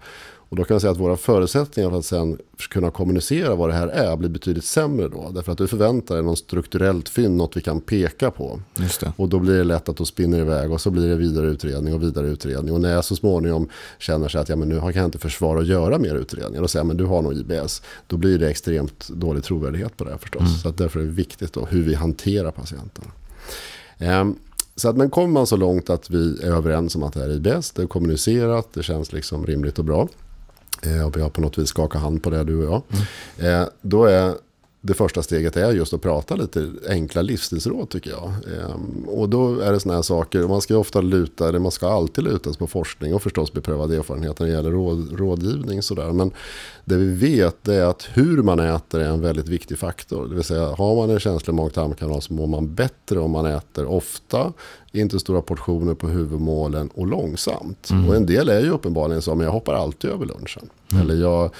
Speaker 1: Och då kan jag säga att våra förutsättningar för att sen kunna kommunicera vad det här är blir betydligt sämre då. Därför att du förväntar dig något strukturellt fynd, något vi kan peka på. Och då blir det lätt att då spinner iväg och så blir det vidare utredning och vidare utredning. Och när jag så småningom känner sig att ja, men nu kan jag inte försvara att göra mer utredningar och säga men du har nog IBS. Då blir det extremt dålig trovärdighet på det här förstås. Mm. Så att därför är det viktigt då hur vi hanterar patienterna. Um, så att, men kommer man så långt att vi är överens om att det är IBS, det är kommunicerat, det känns liksom rimligt och bra. Eh, och vi har på något vis skakat hand på det du och jag. Mm. Då är det första steget är just att prata lite enkla livsstilsråd tycker jag. Eh, och då är det sådana här saker, man ska ofta luta, eller man ska alltid luta sig på forskning och förstås beprövad erfarenhet när det gäller råd, rådgivning. Sådär. Men det vi vet är att hur man äter är en väldigt viktig faktor. Det vill säga har man en känslig mag-tarmkanal så mår man bättre om man äter ofta, inte stora portioner på huvudmålen och långsamt. Mm. Och en del är ju uppenbarligen så, men jag hoppar alltid över lunchen. Mm. Eller jag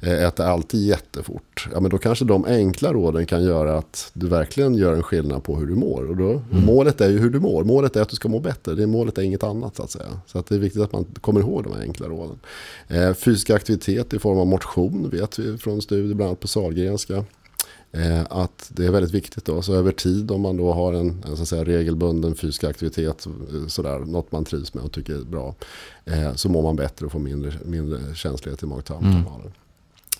Speaker 1: eh, äter alltid jättefort. Ja, men då kanske de enkla råden kan göra att du verkligen gör en skillnad på hur du mår. Och då, mm. Målet är ju hur du mår. Målet är att du ska må bättre. Det målet är inget annat så att säga. Så att det är viktigt att man kommer ihåg de här enkla råden. Eh, fysisk aktivitet i form av motion vet vi från studier bland annat på Sahlgrenska. Eh, att det är väldigt viktigt då. Så över tid om man då har en, en så att säga, regelbunden fysisk aktivitet, eh, sådär, något man trivs med och tycker är bra, eh, så mår man bättre och får mindre, mindre känslighet i mag-tarmkanalen. Mm.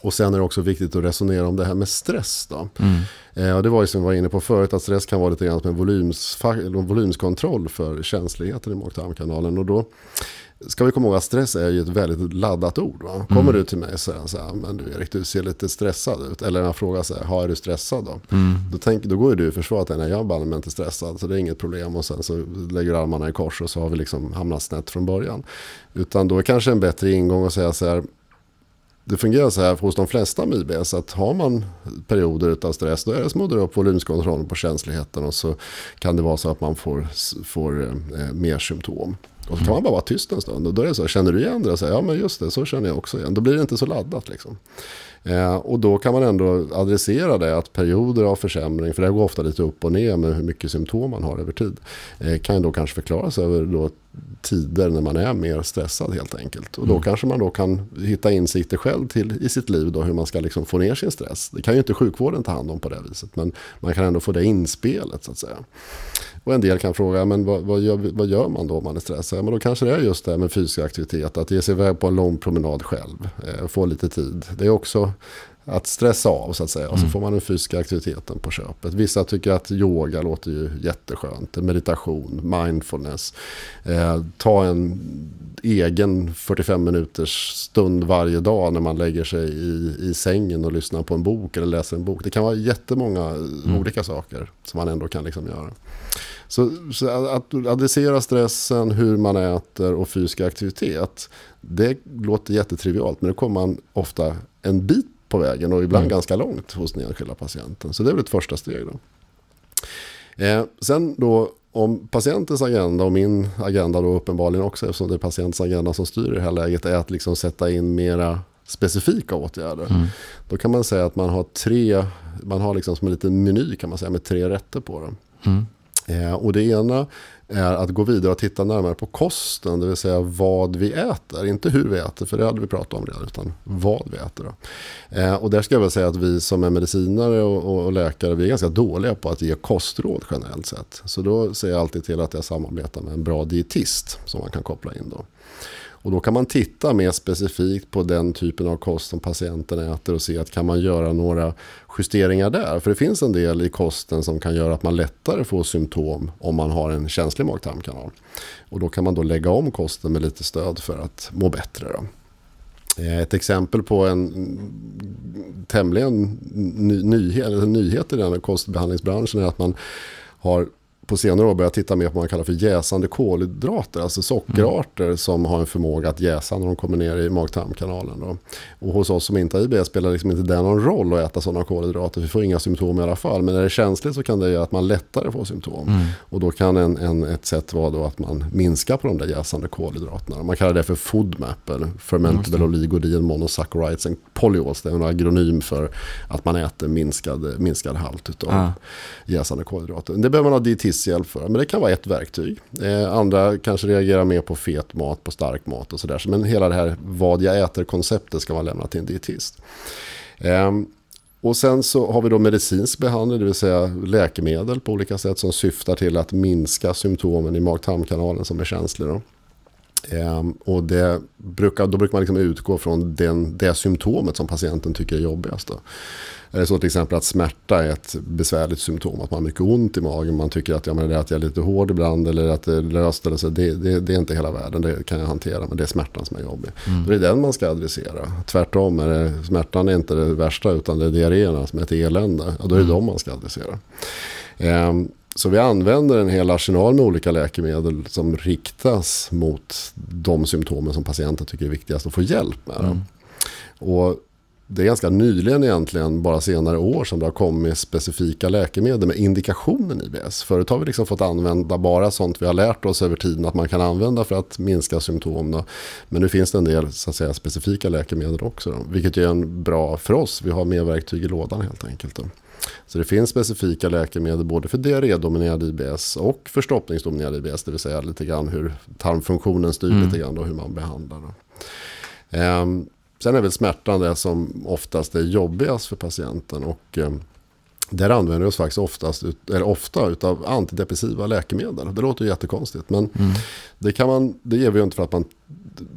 Speaker 1: Och sen är det också viktigt att resonera om det här med stress. Då. Mm. Eh, och det var ju som vi var inne på förut att stress kan vara lite grann som en volyms, volymskontroll för känsligheten i mag-tarmkanalen. Och då ska vi komma ihåg att stress är ju ett väldigt laddat ord. Va? Kommer mm. du till mig och säger så här, men du Erik, du ser lite stressad ut. Eller när jag frågar så här, är du stressad då? Mm. Då, tänk, då går ju du i försvar att nej, jag är inte stressad, så det är inget problem. Och sen så lägger du armarna i kors och så har vi liksom hamnat snett från början. Utan då är kanske en bättre ingång att säga så här, det fungerar så här hos de flesta med IBS att har man perioder av stress då är det som att dra upp volymskontrollen på känsligheten och så kan det vara så att man får, får eh, mer symptom. Och så kan man bara vara tyst en stund. Och då är det så, känner du igen det? Så här, ja men just det, så känner jag också igen. Då blir det inte så laddat liksom. Eh, och då kan man ändå adressera det att perioder av försämring, för det går ofta lite upp och ner med hur mycket symptom man har över tid, eh, kan då kanske förklaras över då tider när man är mer stressad helt enkelt. Och då mm. kanske man då kan hitta insikter själv till i sitt liv då hur man ska liksom få ner sin stress. Det kan ju inte sjukvården ta hand om på det viset, men man kan ändå få det inspelet så att säga. Och en del kan fråga, men vad, vad, gör, vad gör man då om man är stressad? Men då kanske det är just det här med fysisk aktivitet, att ge sig iväg på en lång promenad själv, eh, få lite tid. Det är också att stressa av så att säga. Och så mm. får man den fysiska aktiviteten på köpet. Vissa tycker att yoga låter ju jätteskönt. Meditation, mindfulness. Eh, ta en egen 45 minuters stund varje dag när man lägger sig i, i sängen och lyssnar på en bok eller läser en bok. Det kan vara jättemånga mm. olika saker som man ändå kan liksom göra. Så, så, att adressera stressen, hur man äter och fysisk aktivitet. Det låter jättetrivialt men det kommer man ofta en bit på vägen och ibland mm. ganska långt hos den enskilda patienten. Så det är väl ett första steg. Då. Eh, sen då om patientens agenda och min agenda då uppenbarligen också eftersom det är patientens agenda som styr i det här läget är att liksom sätta in mera specifika åtgärder. Mm. Då kan man säga att man har tre, man har liksom som en liten meny kan man säga med tre rätter på den. Mm. Eh, och det ena är att gå vidare och titta närmare på kosten, det vill säga vad vi äter. Inte hur vi äter, för det hade vi pratat om redan, utan vad vi äter. Eh, och där ska jag väl säga att vi som är medicinare och, och, läkare, vi är ganska dåliga på att ge kostråd generellt sett. Så då ser jag alltid till att jag samarbetar med en bra dietist som man kan koppla in då. Och då kan man titta mer specifikt på den typen av kost som patienten äter och se att kan man göra några justeringar där. För det finns en del i kosten som kan göra att man lättare får symptom om man har en känslig mag-tarmkanal. Och då kan man då lägga om kosten med lite stöd för att må bättre. Då. Eh, ett exempel på en tämligen ny, nyhet, nyhet i den kostbehandlingsbranschen är att man har på senare år börjat titta mer på vad man kallar för jäsande kolhydrater. Alltså sockerarter mm. som har en förmåga att jäsa när de kommer ner i mag-tarmkanalen. Och hos oss som inte har IBS spelar liksom inte det någon roll att äta sådana kolhydrater. Vi får inga symptom i alla fall. Men när det är känsligt så kan det göra att man lättare får symptom. Mm. Och då kan en, en, ett sätt vara då att man minskar på de där jäsande kolhydraterna. Man kallar det för FODMAP eller Fermentable mm. Oligodin Monosaccharides and Polyols. Det är en agronym för att man äter minskad, minskad halt av ah. jäsande kolhydrater. Det behöver man ha dietist hisshjälp för. Men det kan vara ett verktyg. Eh, andra kanske reagerar mer på fet mat, på stark mat och sådär. Men hela det här vad jag äter-konceptet ska man lämna till en dietist. Ehm, och sen så har vi då medicinsk behandling, det vill säga läkemedel på olika sätt som syftar till att minska symptomen i mag-tarmkanalen som är känslig. Då. Ehm, och det brukar, då brukar man liksom utgå från den, det symptomet som patienten tycker är jobbigast. Då. Är det så till exempel att smärta är ett besvärligt symptom, att man har mycket ont i magen, man tycker att, ja, men det är att jag är lite hård ibland eller att det är löst, eller så, det, det, det, är inte hela världen, det kan jag hantera, men det är smärtan som är jobbig. Mm. det är den man ska adressera. Tvärtom, är det, smärtan är inte det värsta utan det är diarréerna som är ett elände, och då är det mm. dem man ska adressera. Um, så vi använder en hel arsenal med olika läkemedel som riktas mot de symptomen som patienten tycker är viktigast att få hjälp med. Mm. Och det är ganska nyligen egentligen, bara senare år, som det har kommit specifika läkemedel med indikationen IBS. Förut har vi liksom fått använda bara sånt vi har lärt oss över tiden att man kan använda för att minska symptom. Då. Men nu finns det en del så att säga, specifika läkemedel också, då, vilket är en bra för oss. Vi har mer verktyg i lådan helt enkelt. Då. Så det finns specifika läkemedel både för diarrédominerad IBS och för stoppningsdominerad IBS. Det vill säga lite grann hur tarmfunktionen styr mm. lite grann och hur man behandlar. Um, sen är väl smärtan det som oftast är jobbigast för patienten. Och um, där använder vi oss faktiskt oftast, eller ofta av antidepressiva läkemedel. Det låter jättekonstigt men mm. det, kan man, det ger vi ju inte för att man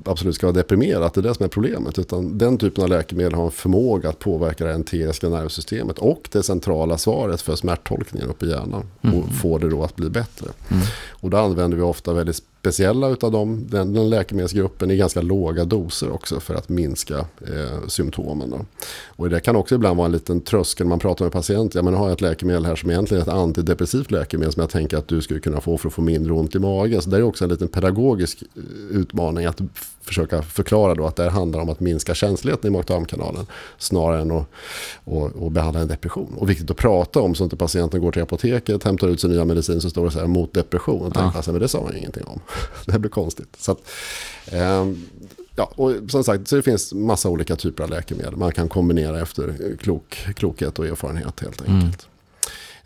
Speaker 1: absolut ska vara deprimerad. Det är det som är problemet. Utan den typen av läkemedel har en förmåga att påverka det enteriska nervsystemet och det centrala svaret för smärttolkningen uppe i hjärnan. Mm. Och få det då att bli bättre. Mm. Och då använder vi ofta väldigt speciella utav dem, den, den läkemedelsgruppen i ganska låga doser också för att minska eh, symptomen. Då. Och det kan också ibland vara en liten tröskel när man pratar med patienter. Ja, men har jag ett läkemedel här som egentligen är ett antidepressivt läkemedel som jag tänker att du skulle kunna få för att få mindre ont i magen. Så det är också en liten pedagogisk eh, utmaning att försöka förklara då att det handlar om att minska känsligheten i mag-tarmkanalen snarare än att och, och behandla en depression. Och viktigt att prata om så att inte patienten går till apoteket, hämtar ut sin nya medicin så står det så här mot depression. Och tänker ja. men det sa man ingenting om. det blir konstigt. Så att, eh, ja, och som sagt, så det finns massa olika typer av läkemedel. Man kan kombinera efter klok, klokhet och erfarenhet helt enkelt. Mm.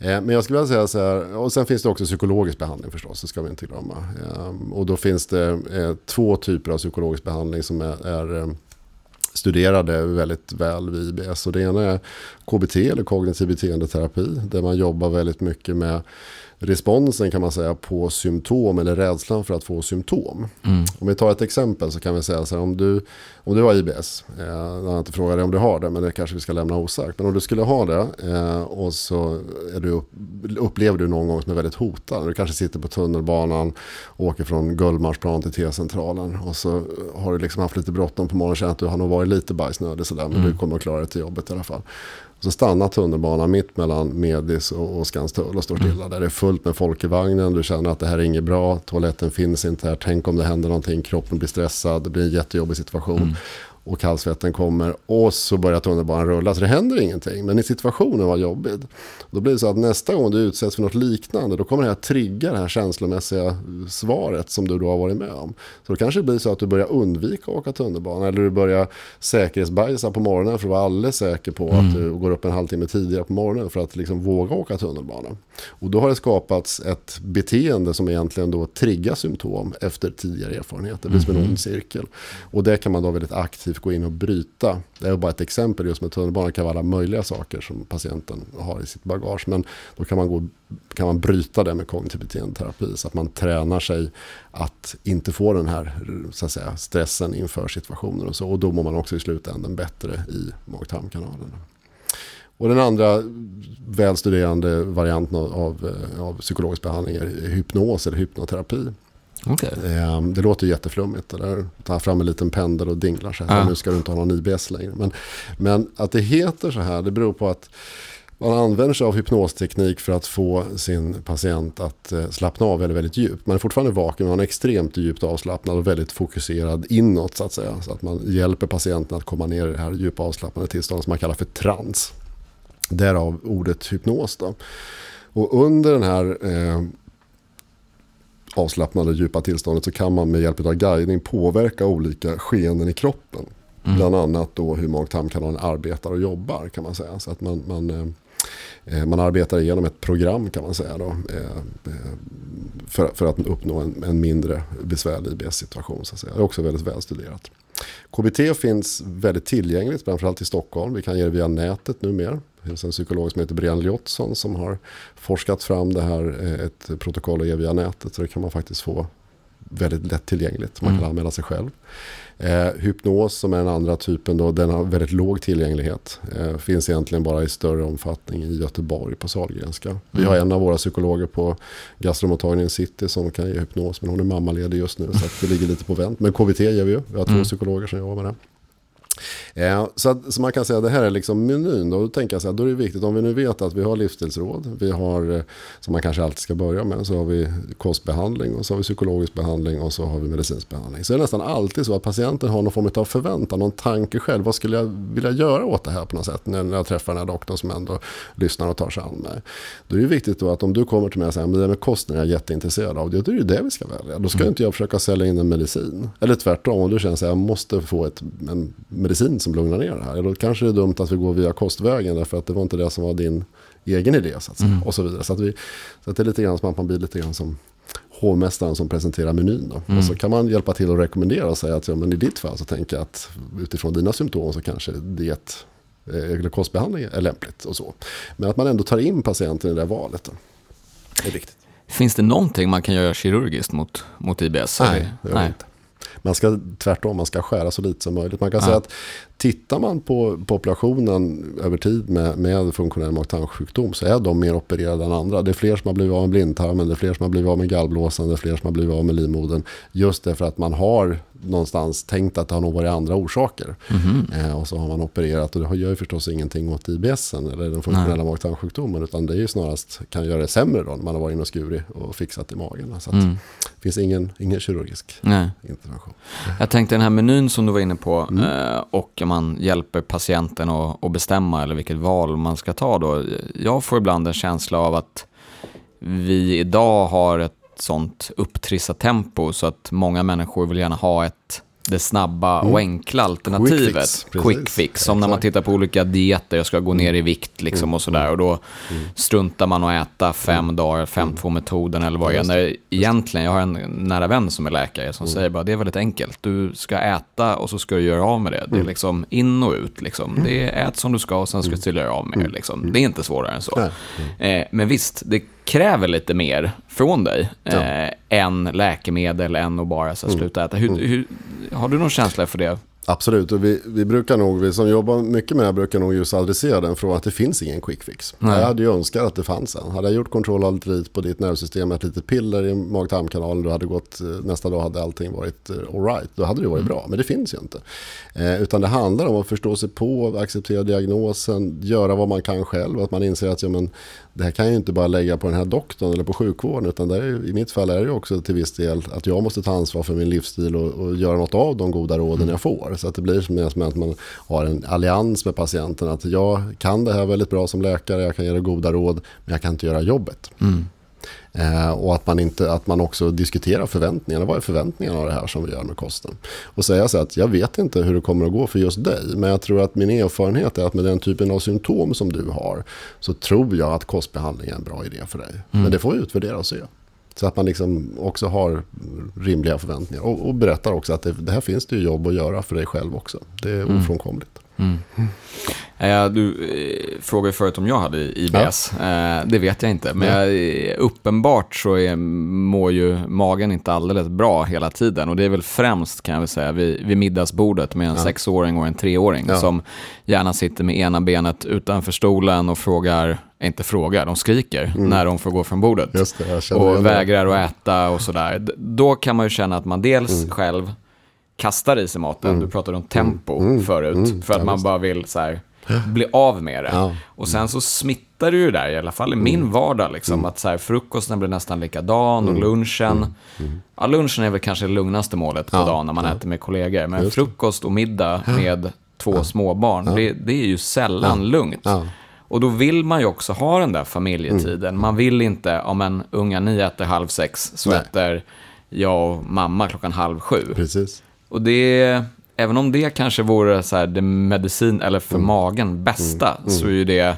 Speaker 1: Eh, men jag skulle vilja säga så här, och sen finns det också psykologisk behandling förstås, det ska vi inte glömma. Eh, och då finns det eh, två typer av psykologisk behandling som är, är studerade väldigt väl vid IBS. Och det ena är KBT eller kognitiv beteendeterapi där man jobbar väldigt mycket med responsen kan man säga på symptom eller rädslan för att få symptom. Mm. Om vi tar ett exempel så kan vi säga så här om du, om du har IBS, eh, jag har inte frågat dig om du har det men det kanske vi ska lämna osagt. Men om du skulle ha det eh, och så du, upplever du någon gång som är väldigt hotad. Du kanske sitter på tunnelbanan och åker från Gullmarsplan till T-centralen och så har du liksom haft lite bråttom på morgonen och känner att du har nog varit lite bajsnödig sådär men mm. du kommer att klara dig till jobbet i alla fall. Så stannar tunnelbanan mitt mellan Medis och, och Skanstull och står stilla. Mm. Där det är fullt med folk i vagnen. Du känner att det här är inget bra. Toaletten finns inte här. Tänk om det händer någonting. Kroppen blir stressad. Det blir en jättejobbig situation. Mm och kallsvetten kommer och så börjar tunnelbanan rulla. Så det händer ingenting. Men i situationen var jobbigt. Då blir det så att nästa gång du utsätts för något liknande då kommer det här trigga det här känslomässiga svaret som du då har varit med om. Så då kanske det blir så att du börjar undvika att åka tunnelbana eller du börjar säkerhetsbajsa på morgonen för att vara alldeles säker på mm. att du går upp en halvtimme tidigare på morgonen för att liksom våga åka tunnelbana. Och då har det skapats ett beteende som egentligen då triggar symptom efter tidigare erfarenheter. Det blir som en ond cirkel. Och det kan man då väldigt aktivt aktivt gå in och bryta. Det är bara ett exempel just med tunnelbanan. Kan vara alla möjliga saker som patienten har i sitt bagage. Men då kan man, gå, kan man bryta det med kognitiv beteendeterapi. Så att man tränar sig att inte få den här så att säga, stressen inför situationer. Och, så. och då mår man också i slutändan bättre i mag-tarmkanalen. Och den andra välstuderande varianten av, av psykologisk behandling är hypnos eller hypnoterapi. Okay. Ehm, det låter jätteflummigt. Det där. Ta fram en liten pendel och dinglar så här. Ja. Nu ska du inte ha någon IBS längre. Men, men att det heter så här, det beror på att man använder sig av hypnosteknik för att få sin patient att eh, slappna av väldigt, väldigt djupt. Man är fortfarande vaken, man är extremt djupt avslappnad och väldigt fokuserad inåt så att säga. Så att man hjälper patienten att komma ner i det här djupa avslappnade tillståndet som man kallar för trans. Därav ordet hypnos. Då. Och under den här eh, avslappnade djupa tillståndet så kan man med hjälp av guidning påverka olika skeenden i kroppen. Mm. Bland annat då hur mag-tarmkanalen arbetar och jobbar kan man säga. Så att man, man, eh, eh man arbetar igenom ett program kan man säga då. Eh, för, för att uppnå en, en mindre besvärlig IBS-situation. Så att säga. Det är också väldigt välstuderat. KBT finns väldigt tillgängligt, framförallt i Stockholm. Vi kan ge det via nätet numera. Det finns en psykolog som heter Brian Ljotsson som har forskat fram det här, eh, ett protokoll att ge via nätet. Så det kan man faktiskt få väldigt lättillgängligt. Man kan mm. anmäla sig själv. Eh, hypnos som är den andra typen då, den har väldigt låg tillgänglighet. Eh, finns egentligen bara i större omfattning i Göteborg på Sahlgrenska. Mm. Vi har en av våra psykologer på gastromottagningen City som kan ge hypnos men hon är mammaledig just nu så det ligger lite på vänt. Men KVT ger vi ju, vi har två mm. psykologer som jobbar med det. Eh, så, att, så man kan säga att det här är liksom menyn. Då, då tänker jag så här, då är det viktigt om vi nu vet att vi har livsstilsråd. Vi har, eh, som man kanske alltid ska börja med, så har vi kostbehandling och så har vi psykologisk behandling och så har vi medicinsk behandling. Så det är nästan alltid så att patienten har någon form av förväntan, någon tanke själv. Vad skulle jag vilja göra åt det här på något sätt när jag träffar den här doktorn som ändå lyssnar och tar sig an mig. Då är det viktigt då att om du kommer till mig och säger att det med kosten är jag jätteintresserad av. Då är det det vi ska välja. Då ska mm. inte jag försöka sälja in en medicin. Eller tvärtom, om du känner att jag måste få ett, en medicin som lugnar ner det här. Då kanske det är dumt att vi går via kostvägen därför att det var inte det som var din egen idé. Så att säga, mm. Och så vidare. Så, att vi, så att det är lite grann som att man blir lite grann som hovmästaren som presenterar menyn. Mm. Och så kan man hjälpa till att rekommendera och säga att ja, men i ditt fall så tänker jag att utifrån dina symptom så kanske diet eh, eller kostbehandling är lämpligt och så. Men att man ändå tar in patienten i det valet. Då. Det är viktigt.
Speaker 2: Finns det någonting man kan göra kirurgiskt mot, mot IBS?
Speaker 1: Nej, det gör Nej. inte. Man ska tvärtom, man ska skära så lite som möjligt. Man kan ja. säga att tittar man på populationen över tid med, med funktionell mag-tarmsjukdom så är de mer opererade än andra. Det är fler som har blivit av med blindtarmen, det är fler som har blivit av med gallblåsan, det är fler som har blivit av med livmodern. Just därför att man har någonstans tänkt att det har nog varit andra orsaker. Mm. Eh, och så har man opererat och det gör ju förstås ingenting åt IBS eller den funktionella mag-tarmsjukdomen. Utan det är ju snarast kan göra det sämre då när man har varit inne och skurit och fixat i magen. Så mm. Det finns ingen, ingen kirurgisk Nej. intervention.
Speaker 2: Jag tänkte den här menyn som du var inne på mm. eh, och man hjälper patienten att, att bestämma eller vilket val man ska ta då. Jag får ibland en känsla av att vi idag har ett sånt upptrissat tempo så att många människor vill gärna ha ett det snabba och enkla alternativet.
Speaker 1: Quick fix.
Speaker 2: Quick fix. Som när man tittar på olika dieter, jag ska gå ner i vikt liksom och sådär. Och då struntar man att äta fem dagar, 5-2-metoden eller vad det är. Egentligen, jag har en nära vän som är läkare som säger bara det är väldigt enkelt. Du ska äta och så ska du göra av med det. Det är liksom in och ut. Liksom. Det är ät som du ska och sen ska du göra av med det. Liksom. Det är inte svårare än så. Eh, men visst, det kräver lite mer från dig eh, än läkemedel, än att bara så, här, sluta äta. Hur, hur, har du någon känsla för det?
Speaker 1: Absolut, och vi, vi brukar nog, vi som jobbar mycket med det här brukar nog just adressera den frågan att det finns ingen quick fix.
Speaker 2: Nej.
Speaker 1: Jag hade ju önskat att det fanns en. Hade jag gjort kontroll av rit på ditt nervsystem med ett litet piller i mag-tarmkanalen, då hade gått, eh, nästa dag hade allting varit eh, alright. Då hade det varit bra, men det finns ju inte. Eh, utan det handlar om att förstå sig på, acceptera diagnosen, göra vad man kan själv. Att man inser att ja, men, det här kan jag ju inte bara lägga på den här doktorn eller på sjukvården. Utan det är, i mitt fall är det också till viss del att jag måste ta ansvar för min livsstil och, och göra något av de goda råden jag får. Så att det blir som att man har en allians med patienten. Att jag kan det här väldigt bra som läkare, jag kan ge det goda råd, men jag kan inte göra jobbet. Eh, och att man, inte, att man också diskuterar förväntningarna. Vad är förväntningarna av det här som vi gör med kosten? Och säga så att jag vet inte hur det kommer att gå för just dig. Men jag tror att min erfarenhet är att med den typen av symptom som du har. Så tror jag att kostbehandling är en bra idé för dig. Men det får vi utvärdera och se. Så att man liksom också har rimliga förväntningar. Och, och berättar också att det, det här finns det jobb att göra för dig själv också. Det är ofrånkomligt.
Speaker 2: Eh, Du eh, frågade förut om jag hade IBS. Eh, det vet jag inte. Men jag, eh, uppenbart så är, mår ju magen inte alldeles bra hela tiden. Och det är väl främst kan jag väl säga vid, vid middagsbordet med en sexåring och en treåring.
Speaker 1: Ja.
Speaker 2: Som gärna sitter med ena benet utanför stolen och frågar, inte frågar, de skriker när de får gå från bordet.
Speaker 1: Mm. Det,
Speaker 2: och
Speaker 1: det.
Speaker 2: vägrar att äta och sådär. Då kan man ju känna att man dels
Speaker 1: Mm.
Speaker 2: själv kastar i sig maten. Du pratade om tempo förut. För att man bara vill så här, bli av med det.
Speaker 1: Mm. Ja.
Speaker 2: Och sen så smittar det ju där, i alla fall i
Speaker 1: Mm.
Speaker 2: min vardag. Liksom, Att så här, frukosten blir nästan likadan
Speaker 1: Mm.
Speaker 2: och lunchen. Ja, lunchen är väl kanske det lugnaste målet på
Speaker 1: Ja,
Speaker 2: dagen när man äter med kollegor. Men frukost och middag med två småbarn, det, det är ju sällan lugnt.
Speaker 1: Ja.
Speaker 2: Och då vill man ju också ha den där familjetiden. Man vill inte, om en unga ni äter halv sex, så
Speaker 1: Nej.
Speaker 2: äter jag och mamma klockan halv sju.
Speaker 1: Precis.
Speaker 2: Och det, även om det kanske vore så här, det medicin, eller för magen bästa, så är ju det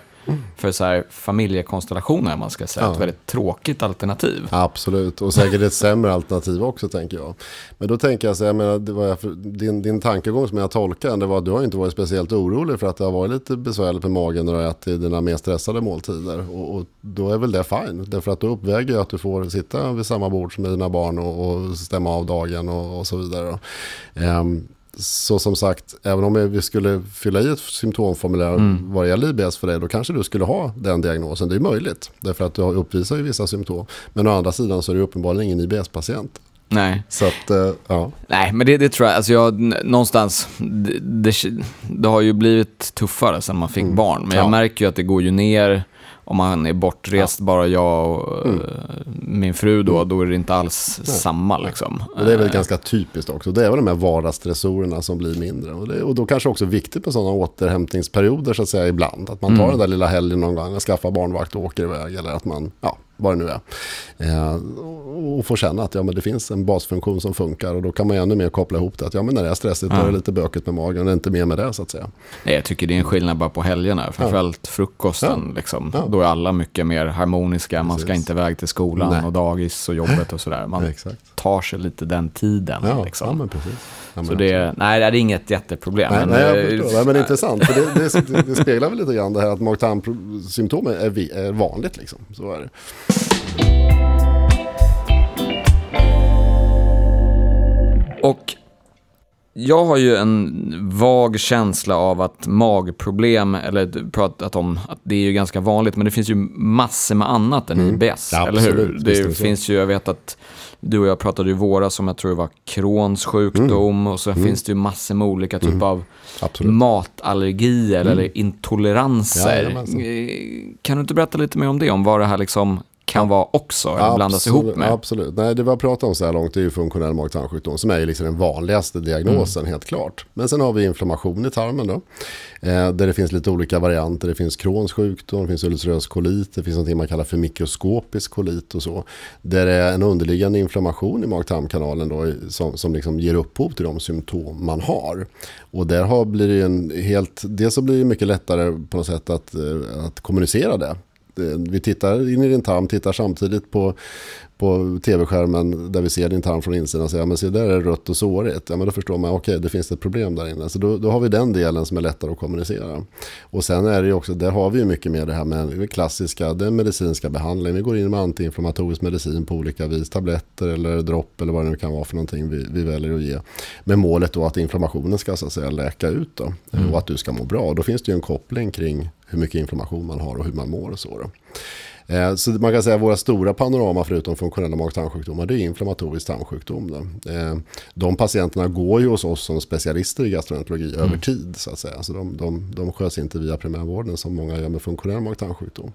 Speaker 2: för så här, familjekonstellationer, man ska säga, ett väldigt tråkigt alternativ.
Speaker 1: Absolut, och säkert ett sämre alternativ också tänker jag. Men då tänker jag så här, jag menar, det var din, din tankegång som jag tolkar det var att du har inte varit speciellt orolig för att det har varit lite besvärligt med magen när du har ätit dina mer stressade måltider. Och, och då är väl det fine, därför att då uppväger ju att du får sitta vid samma bord som dina barn och, och stämma av dagen och, och så vidare. Ehm, så som sagt, även om vi skulle fylla i ett symptomformulär vad det gäller IBS för dig, då kanske du skulle ha den diagnosen. Det är möjligt, därför att du uppvisar ju vissa symptom. Men å andra sidan så är du uppenbarligen ingen IBS-patient.
Speaker 2: Nej.
Speaker 1: Så att, eh, ja.
Speaker 2: Nej, men det, det tror jag, alltså jag, någonstans, det, det, det har ju blivit tuffare sen man fick barn. Men jag
Speaker 1: Mm. Ja.
Speaker 2: märker ju att det går ju ner, om man är bortrest, bara jag och
Speaker 1: Mm.
Speaker 2: eh, min fru då, då är det inte alls samma liksom.
Speaker 1: Och det är väl
Speaker 2: Eh,
Speaker 1: ganska typiskt också. Det är väl de här vardagsstressorerna som blir mindre. Och, det, och då kanske också viktigt med sådana återhämtningsperioder så att säga ibland. Att man tar den där lilla helgen någon gång, skaffar barnvakt och åker iväg. Eller att man, ja, vad det nu är. Eh, och, får känna att ja, men det finns en basfunktion som funkar. Och då kan man ju ännu mer koppla ihop det. Att ja, men när det är stressigt då är det lite bökigt med magen. Det är inte mer med det så att säga.
Speaker 2: Nej, jag tycker det är en skillnad bara på helgerna. Framförallt frukosten. Liksom.
Speaker 1: Ja.
Speaker 2: Då är alla mycket mer harmoniska. Man ska
Speaker 1: Precis.
Speaker 2: inte iväg till skolan
Speaker 1: Nej.
Speaker 2: och dagis och jobbet och sådär. Man
Speaker 1: Exakt.
Speaker 2: tar sig lite den tiden.
Speaker 1: Ja,
Speaker 2: liksom.
Speaker 1: ja men precis. Ja, men
Speaker 2: Så det, nej, det är inget jätteproblem.
Speaker 1: Nej,
Speaker 2: men,
Speaker 1: nej, jag förstår. Nej, men det är intressant. För det, det, det speglar väl lite grann det här att mag-tarmsymptom är, vi- är vanligt. Liksom. Så är det.
Speaker 2: Och jag har ju en vag känsla av att magproblem, eller pratat om att det är ju ganska vanligt, men det finns ju massor med annat än IBS,
Speaker 1: Mm. Ja,
Speaker 2: eller hur?
Speaker 1: absolut. Är
Speaker 2: Det finns ju, jag vet att du och jag pratade ju i våras om, jag tror det var Crohns sjukdom, och så finns det ju massor med olika typer av
Speaker 1: Mm. Absolut.
Speaker 2: matallergier eller intoleranser.
Speaker 1: Jajamensan.
Speaker 2: Eh, Kan du inte berätta lite mer om det, om vad det här liksom kan vara också, eller blandas ihop med.
Speaker 1: Absolut. Nej, det vi har pratat om så här långt är ju funktionell mag-tarmsjukdom som är liksom den vanligaste diagnosen mm. helt klart. Men sen har vi inflammation i tarmen då. Eh, där det finns lite olika varianter. Det finns Crohns sjukdom, det finns ulcerös kolit, det finns något man kallar för mikroskopisk kolit och så. Där det är en underliggande inflammation i mag-tarmkanalen då som, som liksom ger upphov till de symptom man har. Och där har, blir det en helt, dels så blir det mycket lättare på något sätt att, eh, att kommunicera det vi tittar in i din tarm, tittar samtidigt på, på tv-skärmen där vi ser din tarm från insidan och säger, ja men se där är det rött och sårigt. Ja men då förstår man, okej okay, det finns ett problem där inne. Så då, då, har vi den delen som är lättare att kommunicera. Och sen är det också, där har vi ju mycket mer det här med klassiska, den medicinska behandlingen. Vi går in med antiinflammatorisk medicin på olika vis, tabletter eller dropp eller vad det nu kan vara för någonting vi, vi väljer att ge. Med målet då att inflammationen ska så att säga läka ut då, mm. och att du ska må bra. Då finns det ju en koppling kring hur mycket inflammation man har och hur man mår och så. Då. Eh, så man kan säga att våra stora panorama förutom funktionella mag-tarmsjukdomar det är inflammatorisk tarmsjukdom. Eh, de patienterna går ju hos oss som specialister i gastroenterologi mm. över tid. Så att säga. Så de, de, de sköts inte via primärvården som många gör med funktionell mag-tarmsjukdom.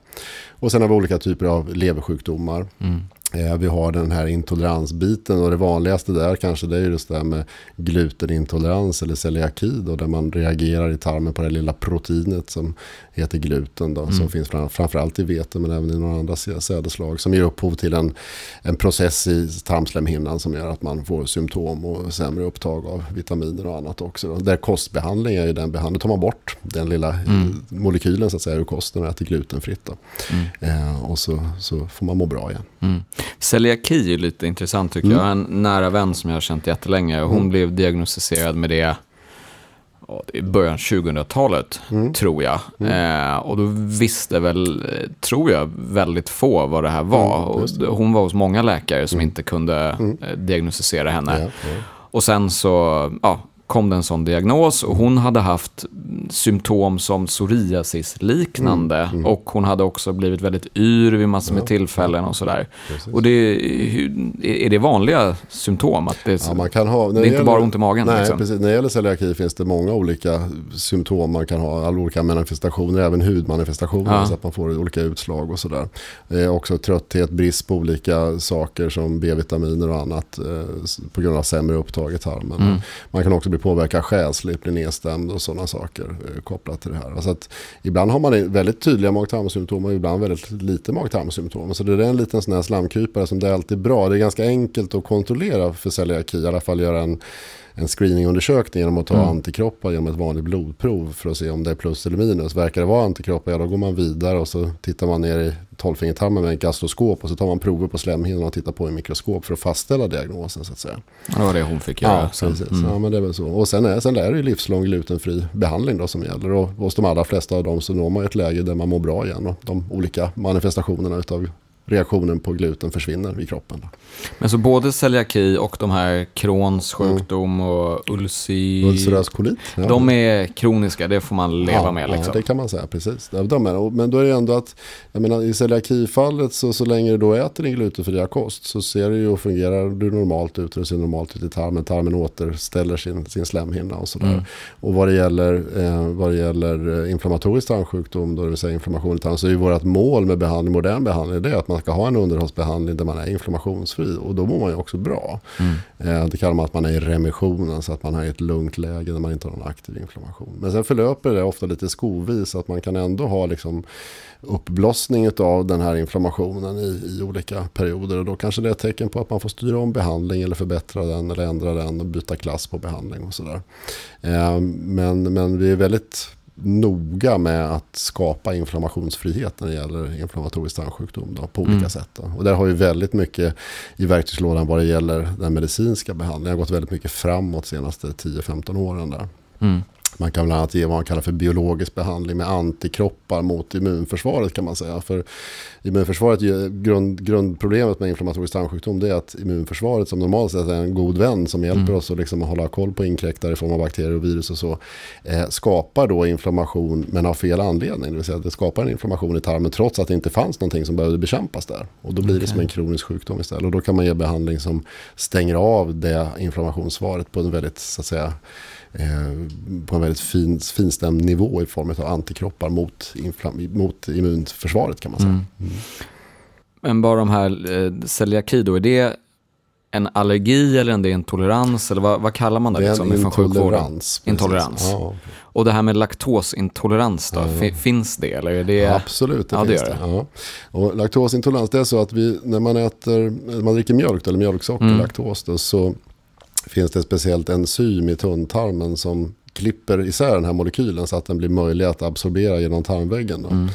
Speaker 1: Och sen har vi olika typer av leversjukdomar. Mm. Eh, vi har den här intoleransbiten och det vanligaste där kanske det är just det här med glutenintolerans eller celiaki då, där man reagerar i tarmen på det lilla proteinet som heter gluten då, mm. som finns fram, framförallt i vete men även i några andra sädeslag som ger upphov till en, en process i tarmslemhinnan som gör att man får symptom och sämre upptag av vitaminer och annat också. Då. Där kostbehandling är ju den behandling, tar man bort den lilla mm. molekylen så att säga ur kosten och äter glutenfritt. Då. Mm. Eh, och så, så får man må bra igen.
Speaker 2: Mm. Celiaki är lite intressant tycker mm. jag. En nära vän som jag har känt jättelänge. Hon mm. blev diagnostiserad med det i början 2000-talet, mm. tror jag. Mm. Eh, och då visste väl, tror jag, väldigt få vad det här var. Mm, det. Och hon var hos många läkare som mm. inte kunde mm. eh, diagnostisera henne. Ja, ja. Och sen så, ja, kom det en sån diagnos och hon hade haft symptom som psoriasis-liknande. Mm, mm. Och hon hade också blivit väldigt yr vid massor med ja, tillfällen och sådär. Precis. Och det, är det vanliga symptom? Att det, ja, man kan ha, det är inte gäller, bara ont i magen?
Speaker 1: Nej, liksom. precis. När det gäller celiaki finns det många olika symptom man kan ha. Alla olika manifestationer, även hudmanifestationer. Ja. Så att man får olika utslag och sådär. Eh, också trötthet, brist på olika saker som B-vitaminer och annat. Eh, på grund av sämre upptag i tarmen. Mm. Man kan också bli det påverkar själsligt, blir nedstämd och sådana saker eh, kopplat till det här. Alltså att ibland har man väldigt tydliga mag-tarmsymptom och ibland väldigt lite mag-tarmsymptom. Så det är en liten sån här slamkrypare som det är alltid bra. Det är ganska enkelt att kontrollera för celiaki, i alla fall göra en en screeningundersökning genom att ta mm. antikroppar genom ett vanligt blodprov för att se om det är plus eller minus. Verkar det vara antikroppar, ja då går man vidare och så tittar man ner i tolvfingertarmen med en gastroskop och så tar man prover på slemhinnan och tittar på i mikroskop för att fastställa diagnosen så att säga.
Speaker 2: det var det hon fick göra.
Speaker 1: Ja, precis. Mm. Ja, men det är väl så. Och sen är, sen är det ju livslång glutenfri behandling då som gäller och hos de allra flesta av dem så når man ett läge där man mår bra igen och de olika manifestationerna utav reaktionen på gluten försvinner i kroppen.
Speaker 2: Men så både celiaki och de här Crohns sjukdom och ulci...
Speaker 1: Ulcerös kolit.
Speaker 2: Ja. De är kroniska, det får man leva
Speaker 1: ja,
Speaker 2: med. Liksom.
Speaker 1: Ja, det kan man säga, precis. De är, men då är det ändå att, jag menar i celiakifallet så, så länge du då äter din glutenfria kost så ser det ju och fungerar du normalt ut och ser normalt ut i tarmen. Tarmen återställer sin, sin slemhinna och sådär. Mm. Och vad det gäller, eh, vad det gäller eh, inflammatorisk tarmsjukdom, då det vill säga inflammation i tarmen, så är ju vårt mål med behandling, modern behandling, det är att man man ska ha en underhållsbehandling där man är inflammationsfri och då mår man ju också bra. Mm. Eh, det kallar man att man är i remission, alltså att man är i ett lugnt läge där man inte har någon aktiv inflammation. Men sen förlöper det ofta lite skovis att man kan ändå ha liksom uppblossning av den här inflammationen i, i olika perioder och då kanske det är ett tecken på att man får styra om behandling eller förbättra den eller ändra den och byta klass på behandling och sådär. Eh, men, men vi är väldigt noga med att skapa inflammationsfrihet när det gäller inflammatorisk tarmsjukdom då, på olika mm. sätt. Då. Och där har vi väldigt mycket i verktygslådan vad det gäller den medicinska behandlingen. Det har gått väldigt mycket framåt de senaste 10-15 åren där. Mm. Man kan bland annat ge vad man kallar för biologisk behandling med antikroppar mot immunförsvaret kan man säga. För immunförsvaret, grund, grundproblemet med inflammatorisk tarmsjukdom det är att immunförsvaret som normalt sett är en god vän som hjälper mm. oss att liksom hålla koll på inkräktare i form av bakterier och virus och så. Eh, skapar då inflammation men av fel anledning. Det vill säga att det skapar en inflammation i tarmen trots att det inte fanns någonting som behövde bekämpas där. Och då blir okay. det som en kronisk sjukdom istället. Och då kan man ge behandling som stänger av det inflammationssvaret på en väldigt så att säga på en väldigt fin, finstämd nivå i form av antikroppar mot, mot immunförsvaret kan man säga. Mm. Mm.
Speaker 2: Men bara de här eh, celiaki då, är det en allergi eller är det en tolerans? Eller vad, vad kallar man det?
Speaker 1: Det är
Speaker 2: liksom,
Speaker 1: en intolerans.
Speaker 2: Intolerans.
Speaker 1: Ja,
Speaker 2: Och det här med laktosintolerans då, fi- finns det? Eller är det...
Speaker 1: Absolut, det
Speaker 2: Ja,
Speaker 1: finns det.
Speaker 2: det.
Speaker 1: Ja. Och laktosintolerans, det är så att vi, när man äter, när man dricker mjölk eller mjölksocker,
Speaker 2: Mm.
Speaker 1: laktos, då, så finns det speciellt enzym i tunntarmen som klipper isär den här molekylen så att den blir möjlig att absorbera genom tarmväggen.
Speaker 2: Mm.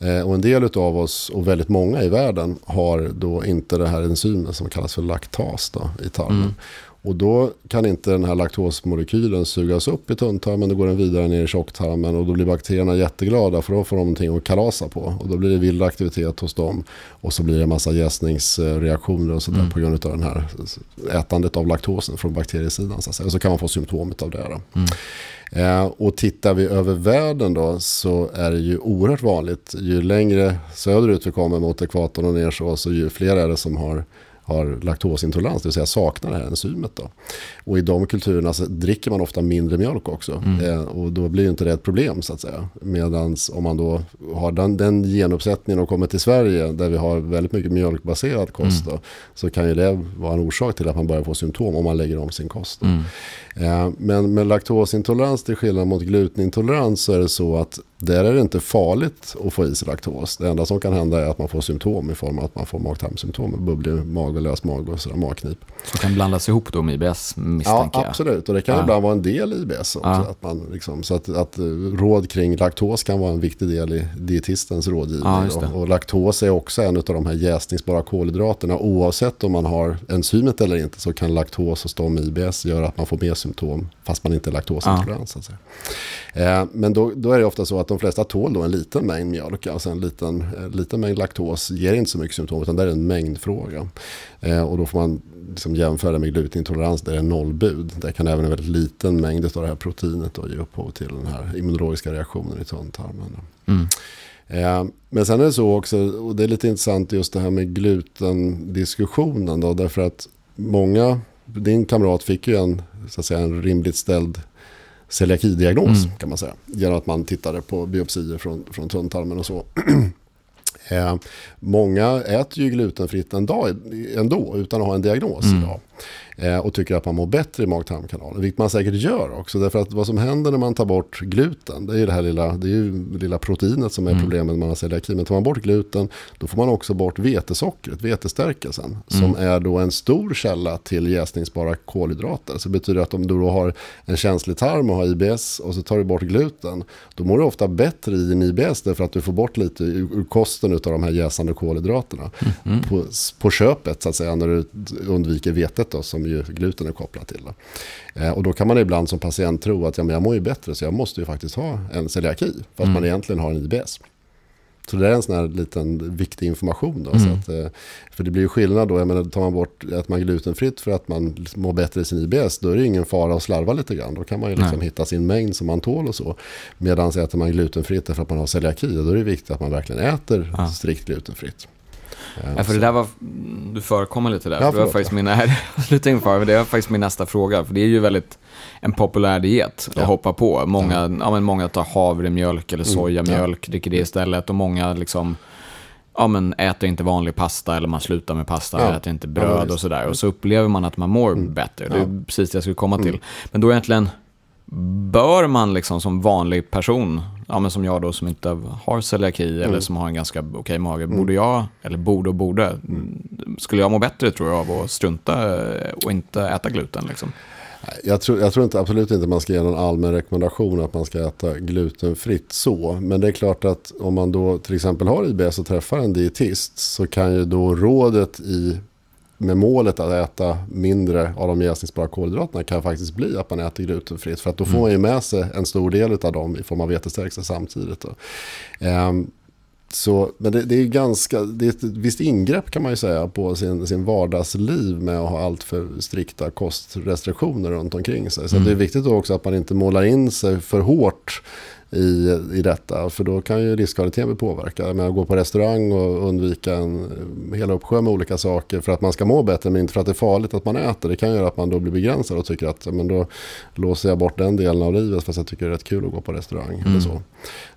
Speaker 1: Eh, och en del av oss, och väldigt många i världen, har då inte det här enzymet som kallas för laktas då, i tarmen.
Speaker 2: Mm.
Speaker 1: Och då kan inte den här laktosmolekylen sugas upp i tunntarmen, då går den vidare ner i tjocktarmen och då blir bakterierna jätteglada för då får de någonting att kalasa på. Och då blir det vild aktivitet hos dem och så blir det en massa jäsningsreaktioner och sådär
Speaker 2: Mm.
Speaker 1: på grund av den här ätandet av laktosen från bakteriesidan. Så. Och så kan man få symptom av det.
Speaker 2: Mm.
Speaker 1: Eh, och tittar vi över världen då så är det ju oerhört vanligt. Ju längre söderut vi kommer mot ekvatorn och ner så, så ju fler är det som har, har laktosintolerans, det vill säga saknar det här enzymet. Då. Och i de kulturerna så dricker man ofta mindre mjölk också. Eh, och då blir inte det ett problem så att säga. Medan om man då har den, den genuppsättningen och kommer till Sverige där vi har väldigt mycket mjölkbaserad kost då, så kan ju det vara en orsak till att man börjar få symptom om man lägger om sin kost.
Speaker 2: Mm.
Speaker 1: Eh, Men med laktosintolerans till skillnad mot glutenintolerans så är det så att där är det inte farligt att få i sig laktos. Det enda som kan hända är att man får symptom i form av att man får magtarmsymptom, bubblig mage, lös mage och sådär, magknip.
Speaker 2: Som kan blandas ihop då med IBS
Speaker 1: Ja,
Speaker 2: misstänker jag.
Speaker 1: absolut. Och det kan
Speaker 2: Ja.
Speaker 1: ibland vara en del i IBS också.
Speaker 2: Ja.
Speaker 1: Att man liksom, så att, att eh, råd kring laktos kan vara en viktig del i dietistens rådgivning.
Speaker 2: Ja,
Speaker 1: och, och laktos är också en av de här jäsningsbara kolhydraterna. Oavsett om man har enzymet eller inte så kan laktos hos dem i IBS göra att man får mer symptom fast man inte är laktosintolerant. så säga. Eh, men då, då är det ofta så att de flesta tål då en liten mängd mjölk. Alltså en liten, en liten mängd laktos ger inte så mycket symptom utan det är en mängdfråga. Eh, och då får man liksom jämföra med glutenintolerans där det är nollbud. Där kan även en väldigt liten mängd av det här proteinet då ge upphov till den här immunologiska reaktionen i tunntarmen.
Speaker 2: Mm.
Speaker 1: Eh, men sen är det så också, och det är lite intressant just det här med glutendiskussionen då, därför att många, din kamrat fick ju en, så att säga, en rimligt ställd celiakidiagnos
Speaker 2: Mm.
Speaker 1: kan man säga. Genom att man tittade på biopsier från, från tunntarmen och så. Eh, många äter ju glutenfritt en dag, ändå utan att ha en diagnos
Speaker 2: Mm.
Speaker 1: idag. Eh, och tycker att man mår bättre i mag-tarmkanalen. Vilket man säkert gör också. Därför att vad som händer när man tar bort gluten. Det är ju det här lilla, det är ju lilla proteinet som är
Speaker 2: Mm.
Speaker 1: problemet när man har celiaki. Men tar man bort gluten då får man också bort vetesockret, vetestärkelsen.
Speaker 2: Mm.
Speaker 1: Som är då en stor källa till jäsningsbara kolhydrater. Så det betyder att om du då har en känslig tarm och har IBS och så tar du bort gluten. Då mår du ofta bättre i en IBS därför att du får bort lite ur ur kosten av de här jäsande kolhydraterna.
Speaker 2: Mm.
Speaker 1: På, på köpet så att säga när du undviker vetet då, som ju gluten är kopplat till. Eh, och då kan man ibland som patient tro att ja, men jag mår ju bättre så jag måste ju faktiskt ha en celiaki. Fast
Speaker 2: Mm.
Speaker 1: man egentligen har en IBS. Så det är en sån här liten viktig information. Då,
Speaker 2: Mm.
Speaker 1: så att, eh, för det blir ju skillnad då. Jag menar, tar man bort att man glutenfritt för att man mår bättre i sin IBS. Då är det ingen fara att slarva lite grann. Då kan man ju liksom hitta sin mängd som man tål och så. Medan äter man glutenfritt för att man har celiaki. Då är det viktigt att man verkligen äter
Speaker 2: Ja.
Speaker 1: strikt glutenfritt.
Speaker 2: Ja, för det där var, du förekommer lite där.
Speaker 1: Ja,
Speaker 2: det var faktiskt min, sluta men det var faktiskt min nästa fråga. För det är ju väldigt en populär diet
Speaker 1: Ja.
Speaker 2: att hoppa på. Många, ja. men många tar havremjölk eller
Speaker 1: Mm,
Speaker 2: sojamjölk, dricker det istället. Och många liksom, ja men äter inte vanlig pasta eller man slutar med pasta,
Speaker 1: Ja.
Speaker 2: äter inte
Speaker 1: Ja,
Speaker 2: bröd och sådär. Och så upplever man att man mår
Speaker 1: Mm.
Speaker 2: bättre. Det är
Speaker 1: Ja. Mm.
Speaker 2: precis det jag skulle komma till. Men då egentligen, bör man liksom som vanlig person, ja men som jag då som inte har celiaki eller
Speaker 1: Mm.
Speaker 2: som har en ganska okej mage, borde jag, eller borde och borde, skulle jag må bättre tror jag av att strunta eh, och inte äta gluten liksom?
Speaker 1: Jag tror, jag tror inte, absolut inte man ska ge någon allmän rekommendation att man ska äta glutenfritt så. Men det är klart att om man då till exempel har IBS och träffar en dietist så kan ju då rådet i med målet att äta mindre av de jäsningsbara kolhydraterna kan faktiskt bli att man äter glutenfritt. För att då får man ju med sig en stor del av dem i form av vetestärkelse samtidigt. Ehm, så, men det, det är ganska, det är ett visst ingrepp kan man ju säga på sin, sin vardagsliv med att ha allt för strikta kostrestriktioner runt omkring sig. Så
Speaker 2: Mm.
Speaker 1: det är viktigt då också att man inte målar in sig för hårt i, i detta. För då kan ju livskvaliteten bli påverkad. Men att gå på restaurang och undvika en hela uppsjö med olika saker för att man ska må bättre men inte för att det är farligt att man äter. Det kan göra att man då blir begränsad och tycker att men då låser jag bort den delen av livet fast jag tycker det är rätt kul att gå på restaurang. Mm. Eller så.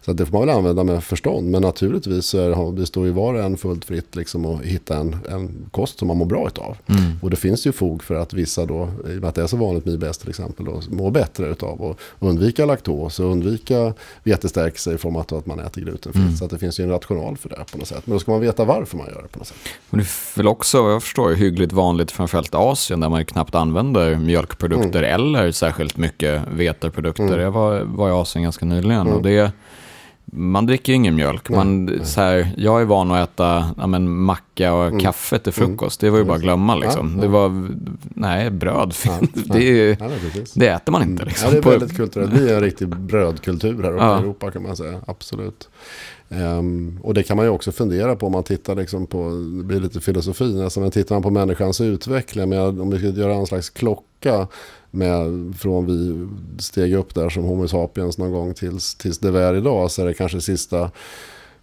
Speaker 1: Så det får man väl använda med förstånd. Men naturligtvis är det, står ju var och en fullt fritt liksom att hitta en, en kost som man mår bra utav. Mm. Och det finns ju fog för att vissa då, i och med att det är så vanligt med IBS till exempel, då, mår bättre utav att undvika laktos och undvika vetestärkelse i form av att man äter glutenfritt. Mm. Så att det finns ju en rational för det på något sätt. Men då ska man veta varför man gör det på något sätt.
Speaker 2: Men det är väl också, jag förstår, hyggligt vanligt framförallt Asien där man knappt använder mjölkprodukter mm. eller särskilt mycket veteprodukter. Mm. Jag var, var i Asien ganska nyligen och mm. det man dricker ju ingen mjölk. Man, så här, jag är van att äta ja, men, macka och mm. kaffe till mm. frukost. Det var ju bara att glömma. Liksom. Det var, nej, bröd. det, är, det äter man inte. Liksom.
Speaker 1: Ja, det är väldigt kulturellt. Vi är en riktig brödkultur här uppe ja. i Europa kan man säga. Absolut. Um, och det kan man ju också fundera på om man tittar liksom på, det blir lite filosofi alltså, men tittar man på människans utveckling, med, om vi ska göra en slags klocka med, från vi steg upp där som Homo sapiens någon gång tills, tills det är idag så är det kanske sista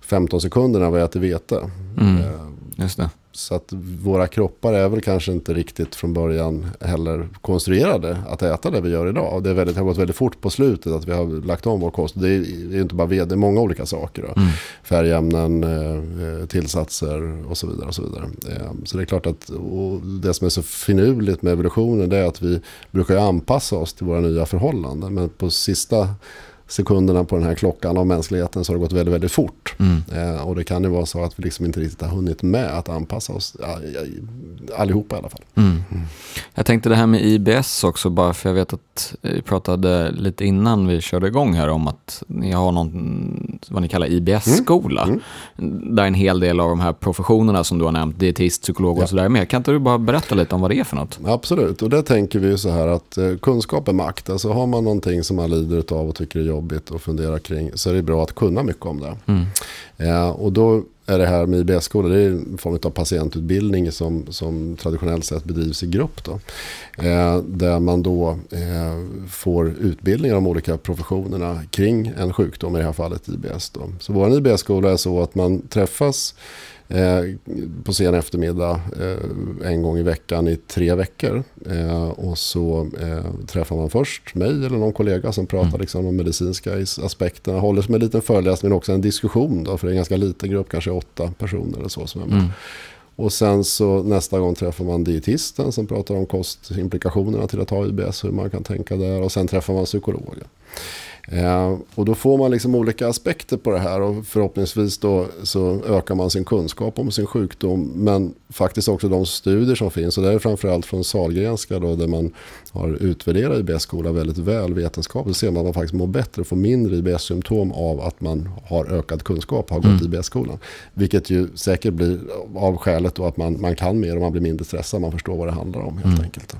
Speaker 1: 15 sekunderna vi äter vete.
Speaker 2: Mm, uh, just det.
Speaker 1: Så att våra kroppar är väl kanske inte riktigt från början heller konstruerade att äta det vi gör idag. Det, är väldigt, det har gått väldigt fort på slutet att vi har lagt om vår kost. Det är, inte bara ved, det är många olika saker. Mm. Färgämnen, eh, tillsatser och så vidare. Och så vidare. Eh, så det är klart att det som är så finurligt med evolutionen det är att vi brukar anpassa oss till våra nya förhållanden. Men på sista sekunderna på den här klockan av mänskligheten så har det gått väldigt, väldigt fort. Mm. Eh, och det kan ju vara så att vi liksom inte riktigt har hunnit med att anpassa oss, allihopa i alla fall.
Speaker 2: Mm. Mm. Jag tänkte det här med IBS också, bara för jag vet att vi pratade lite innan vi körde igång här om att ni har någon, vad ni kallar IBS-skola. Mm. Mm. Där en hel del av de här professionerna som du har nämnt, dietist, psykolog och ja. sådär med. Kan inte du bara berätta lite om vad det är för något?
Speaker 1: Absolut, och där tänker vi så här att eh, kunskap är makt. Alltså har man någonting som man lider av och tycker är jobbigt att fundera kring så är det bra att kunna mycket om det. Mm. Eh, och då är det här med IBS-skola, det är en form av patientutbildning som, som traditionellt sett bedrivs i grupp. Då. Eh, där man då eh, får utbildning av de olika professionerna kring en sjukdom, i det här fallet IBS. Då. Så vår IBS-skola är så att man träffas eh, på sen eftermiddag eh, en gång i veckan i tre veckor. Eh, och så träffar man först mig eller någon kollega som pratar mm. liksom, om medicinska aspekterna. Håller som en liten föreläsning men också en diskussion. Då, för det är en ganska liten grupp, kanske åtta personer eller så som är med. Mm. Och sen så nästa gång träffar man dietisten som pratar om kostimplikationerna till att ha IBS, hur man kan tänka där. Och sen träffar man psykologen. Eh, och då får man liksom olika aspekter på det här och förhoppningsvis då så ökar man sin kunskap om sin sjukdom. Men faktiskt också de studier som finns och det är framförallt från Salgrenska då där man har utvärderat IBS-skola väldigt väl vetenskapligt. Så ser man att man faktiskt mår bättre och får mindre IBS-symptom av att man har ökad kunskap och har gått mm. IBS-skolan. Vilket ju säkert blir av skälet då att man, man kan mer och man blir mindre stressad, man förstår vad det handlar om helt mm. enkelt.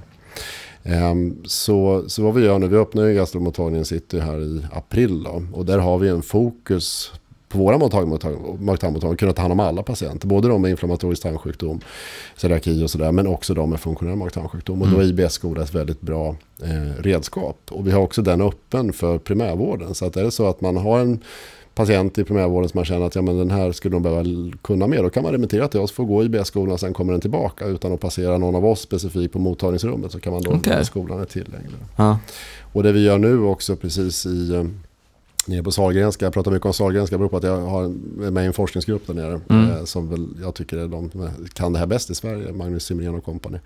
Speaker 1: Ehm, så, så vad vi gör nu, vi öppnar ju gastromottagningen City här i april då, och där har vi en fokus på våra mag-tarmmottagningar kunna ta hand om alla patienter. Både de med inflammatorisk tarmsjukdom, celiaki och sådär. Men också de med funktionell mag-tarmsjukdom. Och då är mm. IBS-skola ett väldigt bra eh, redskap. Och vi har också den öppen för primärvården. Så att är det så att man har en patient i primärvården som man känner att ja, men den här skulle de behöva kunna mer. Då kan man remittera till oss, få gå IBS-skolan och sen kommer den tillbaka utan att passera någon av oss specifikt på mottagningsrummet. Så kan man då, okay. skolan är tillgänglig. Ja. Och det vi gör nu också precis i eh, nere på Sahlgrenska. Jag pratar mycket om Sahlgrenska beror på att jag har, är med i en forskningsgrupp där nere. Mm. Eh, som väl jag tycker är de som kan det här bäst i Sverige, Magnus Simrén och kompani.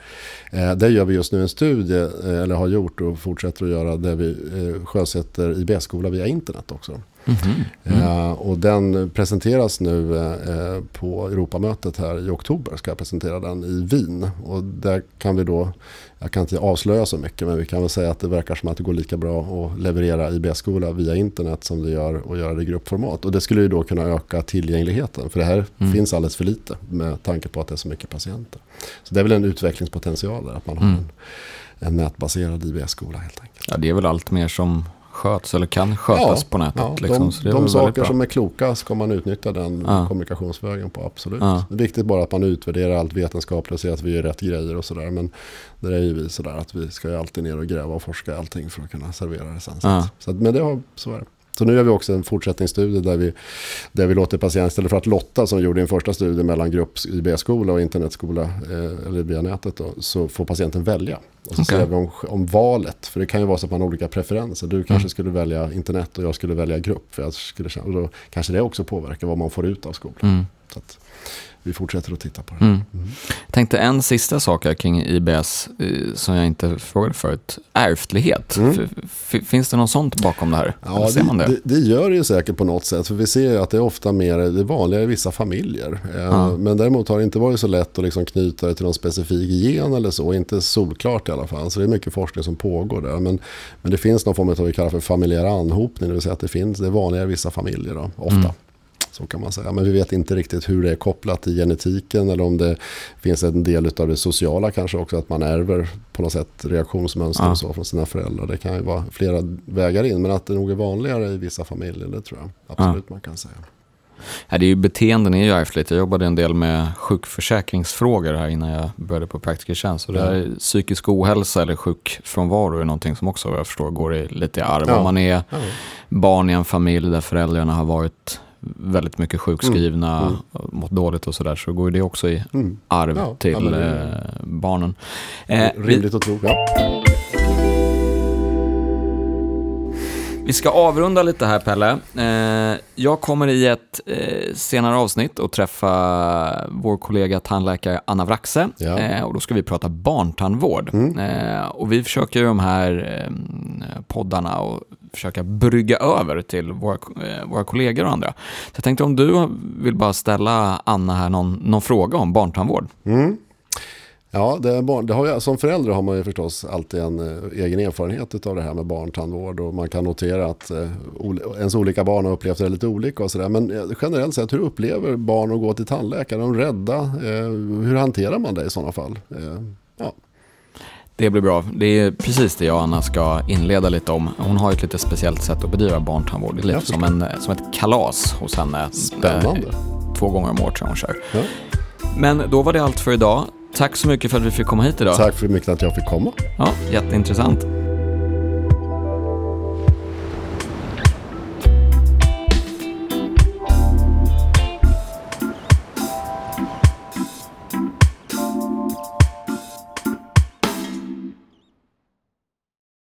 Speaker 1: Eh, där gör vi just nu en studie, eh, eller har gjort och fortsätter att göra, där vi eh, sjösätter IBS-skola via internet också. Mm -hmm. mm. och den presenteras nu eh, på Europamötet här i oktober. Ska jag presentera den i Wien. Och där kan vi då, jag kan inte avslöja så mycket men vi kan väl säga att det verkar som att det går lika bra att leverera IBS-skola via internet som det gör att göra det i gruppformat. Och det skulle ju då kunna öka tillgängligheten. För det här mm. finns alldeles för lite med tanke på att det är så mycket patienter. Så det är väl en utvecklingspotential där, att man har mm. en, en nätbaserad IBS-skola helt enkelt.
Speaker 2: Ja, det är väl allt mer som sköts eller kan skötas ja, på nätet. Ja,
Speaker 1: liksom. De, de saker som är kloka ska man utnyttja den ja. kommunikationsvägen på, absolut. Ja. Det är viktigt bara att man utvärderar allt vetenskapligt och ser att vi gör rätt grejer och sådär. Men det är ju vi sådär att vi ska ju alltid ner och gräva och forska allting för att kunna servera det sen. Så, men det har, så är det. Så nu gör vi också en fortsättningsstudie där vi, där vi låter patienter, istället för att lotta som vi gjorde i en första studie mellan grupp IB-skola och internetskola, eh, eller via nätet, då, så får patienten välja. Och så
Speaker 2: Okej.
Speaker 1: ser vi om, om valet, för det kan ju vara så att man har olika preferenser. Du kanske skulle välja internet och jag skulle välja grupp. För jag skulle, och då kanske det också påverkar vad man får ut av skolan.
Speaker 2: Mm.
Speaker 1: Så att vi fortsätter att titta på det.
Speaker 2: Mm. Jag tänkte en sista sak här kring IBS eh, som jag inte frågade förut. Ärftlighet.
Speaker 1: Mm.
Speaker 2: Finns det något sånt bakom det här?
Speaker 1: Ja,
Speaker 2: ser man
Speaker 1: det,
Speaker 2: det?
Speaker 1: det, gör det ju säkert på något sätt. För vi ser ju att det är ofta mer, det är vanligare i vissa familjer.
Speaker 2: Ja.
Speaker 1: Men däremot har det inte varit så lätt att liksom knyta det till någon specifik gen eller så. Inte solklart i alla fall. Så det är mycket forskning som pågår där. Men, men det finns någon form av vad vi kallar för familjär anhopning. Det vill säga att det finns, det är vanligare i vissa familjer då, ofta. Så kan man säga. Men vi vet inte riktigt hur det är kopplat till genetiken eller om det finns en del av det sociala kanske också. Att man ärver på något sätt reaktionsmönster
Speaker 2: Ja.
Speaker 1: och så från sina föräldrar. Det kan ju vara flera vägar in. Men att det nog är vanligare i vissa familjer, det tror jag absolut man kan säga.
Speaker 2: Ja, det är ju beteenden är ju ärftligt. Jag jobbade en del med sjukförsäkringsfrågor här innan jag började på praktikertjänst. Och det här, är psykisk ohälsa eller sjukfrånvaro är någonting som också vad jag förstår går i, lite i arv.
Speaker 1: Ja.
Speaker 2: Om man är
Speaker 1: Ja.
Speaker 2: barn i en familj där föräldrarna har varit väldigt mycket sjukskrivna
Speaker 1: Mm. Mm.
Speaker 2: mått dåligt och sådär så går det också i
Speaker 1: Mm.
Speaker 2: arv
Speaker 1: Ja,
Speaker 2: till
Speaker 1: ja,
Speaker 2: eh, barnen. Eh,
Speaker 1: Rimligt att tro. Ja.
Speaker 2: Vi ska avrunda lite här Pelle. Eh, jag kommer i ett eh, senare avsnitt att träffa vår kollega tandläkare Anna Wraxe.
Speaker 1: Ja.
Speaker 2: Eh, och då ska vi prata barntandvård.
Speaker 1: Mm.
Speaker 2: Och vi försöker i de här poddarna och försöka brygga över till våra, våra kollegor och andra. Så jag tänkte om du vill bara ställa Anna här någon, någon fråga om barntandvård.
Speaker 1: Mm. Ja, det barn, det har ju, som förälder har man ju förstås alltid en eh, egen erfarenhet av det här med barntandvård och man kan notera att eh, ens olika barn har upplevt det lite olika och sådär. Men eh, generellt sett, hur upplever barn att gå till tandläkaren? Är de rädda? Eh, hur hanterar man det i sådana fall? Eh, ja.
Speaker 2: Det blir bra. Det är precis det jag och Anna ska inleda lite om. Hon har ett lite speciellt sätt att bedriva barntandvård. Det är lite
Speaker 1: Jag
Speaker 2: som, en, som ett kalas hos henne.
Speaker 1: Spännande.
Speaker 2: Eh, Två gånger om året tror jag hon kör.
Speaker 1: Ja.
Speaker 2: Men då var det allt för idag. Tack så mycket för att vi fick komma hit idag.
Speaker 1: Tack för mycket att jag fick komma.
Speaker 2: Ja, jätteintressant.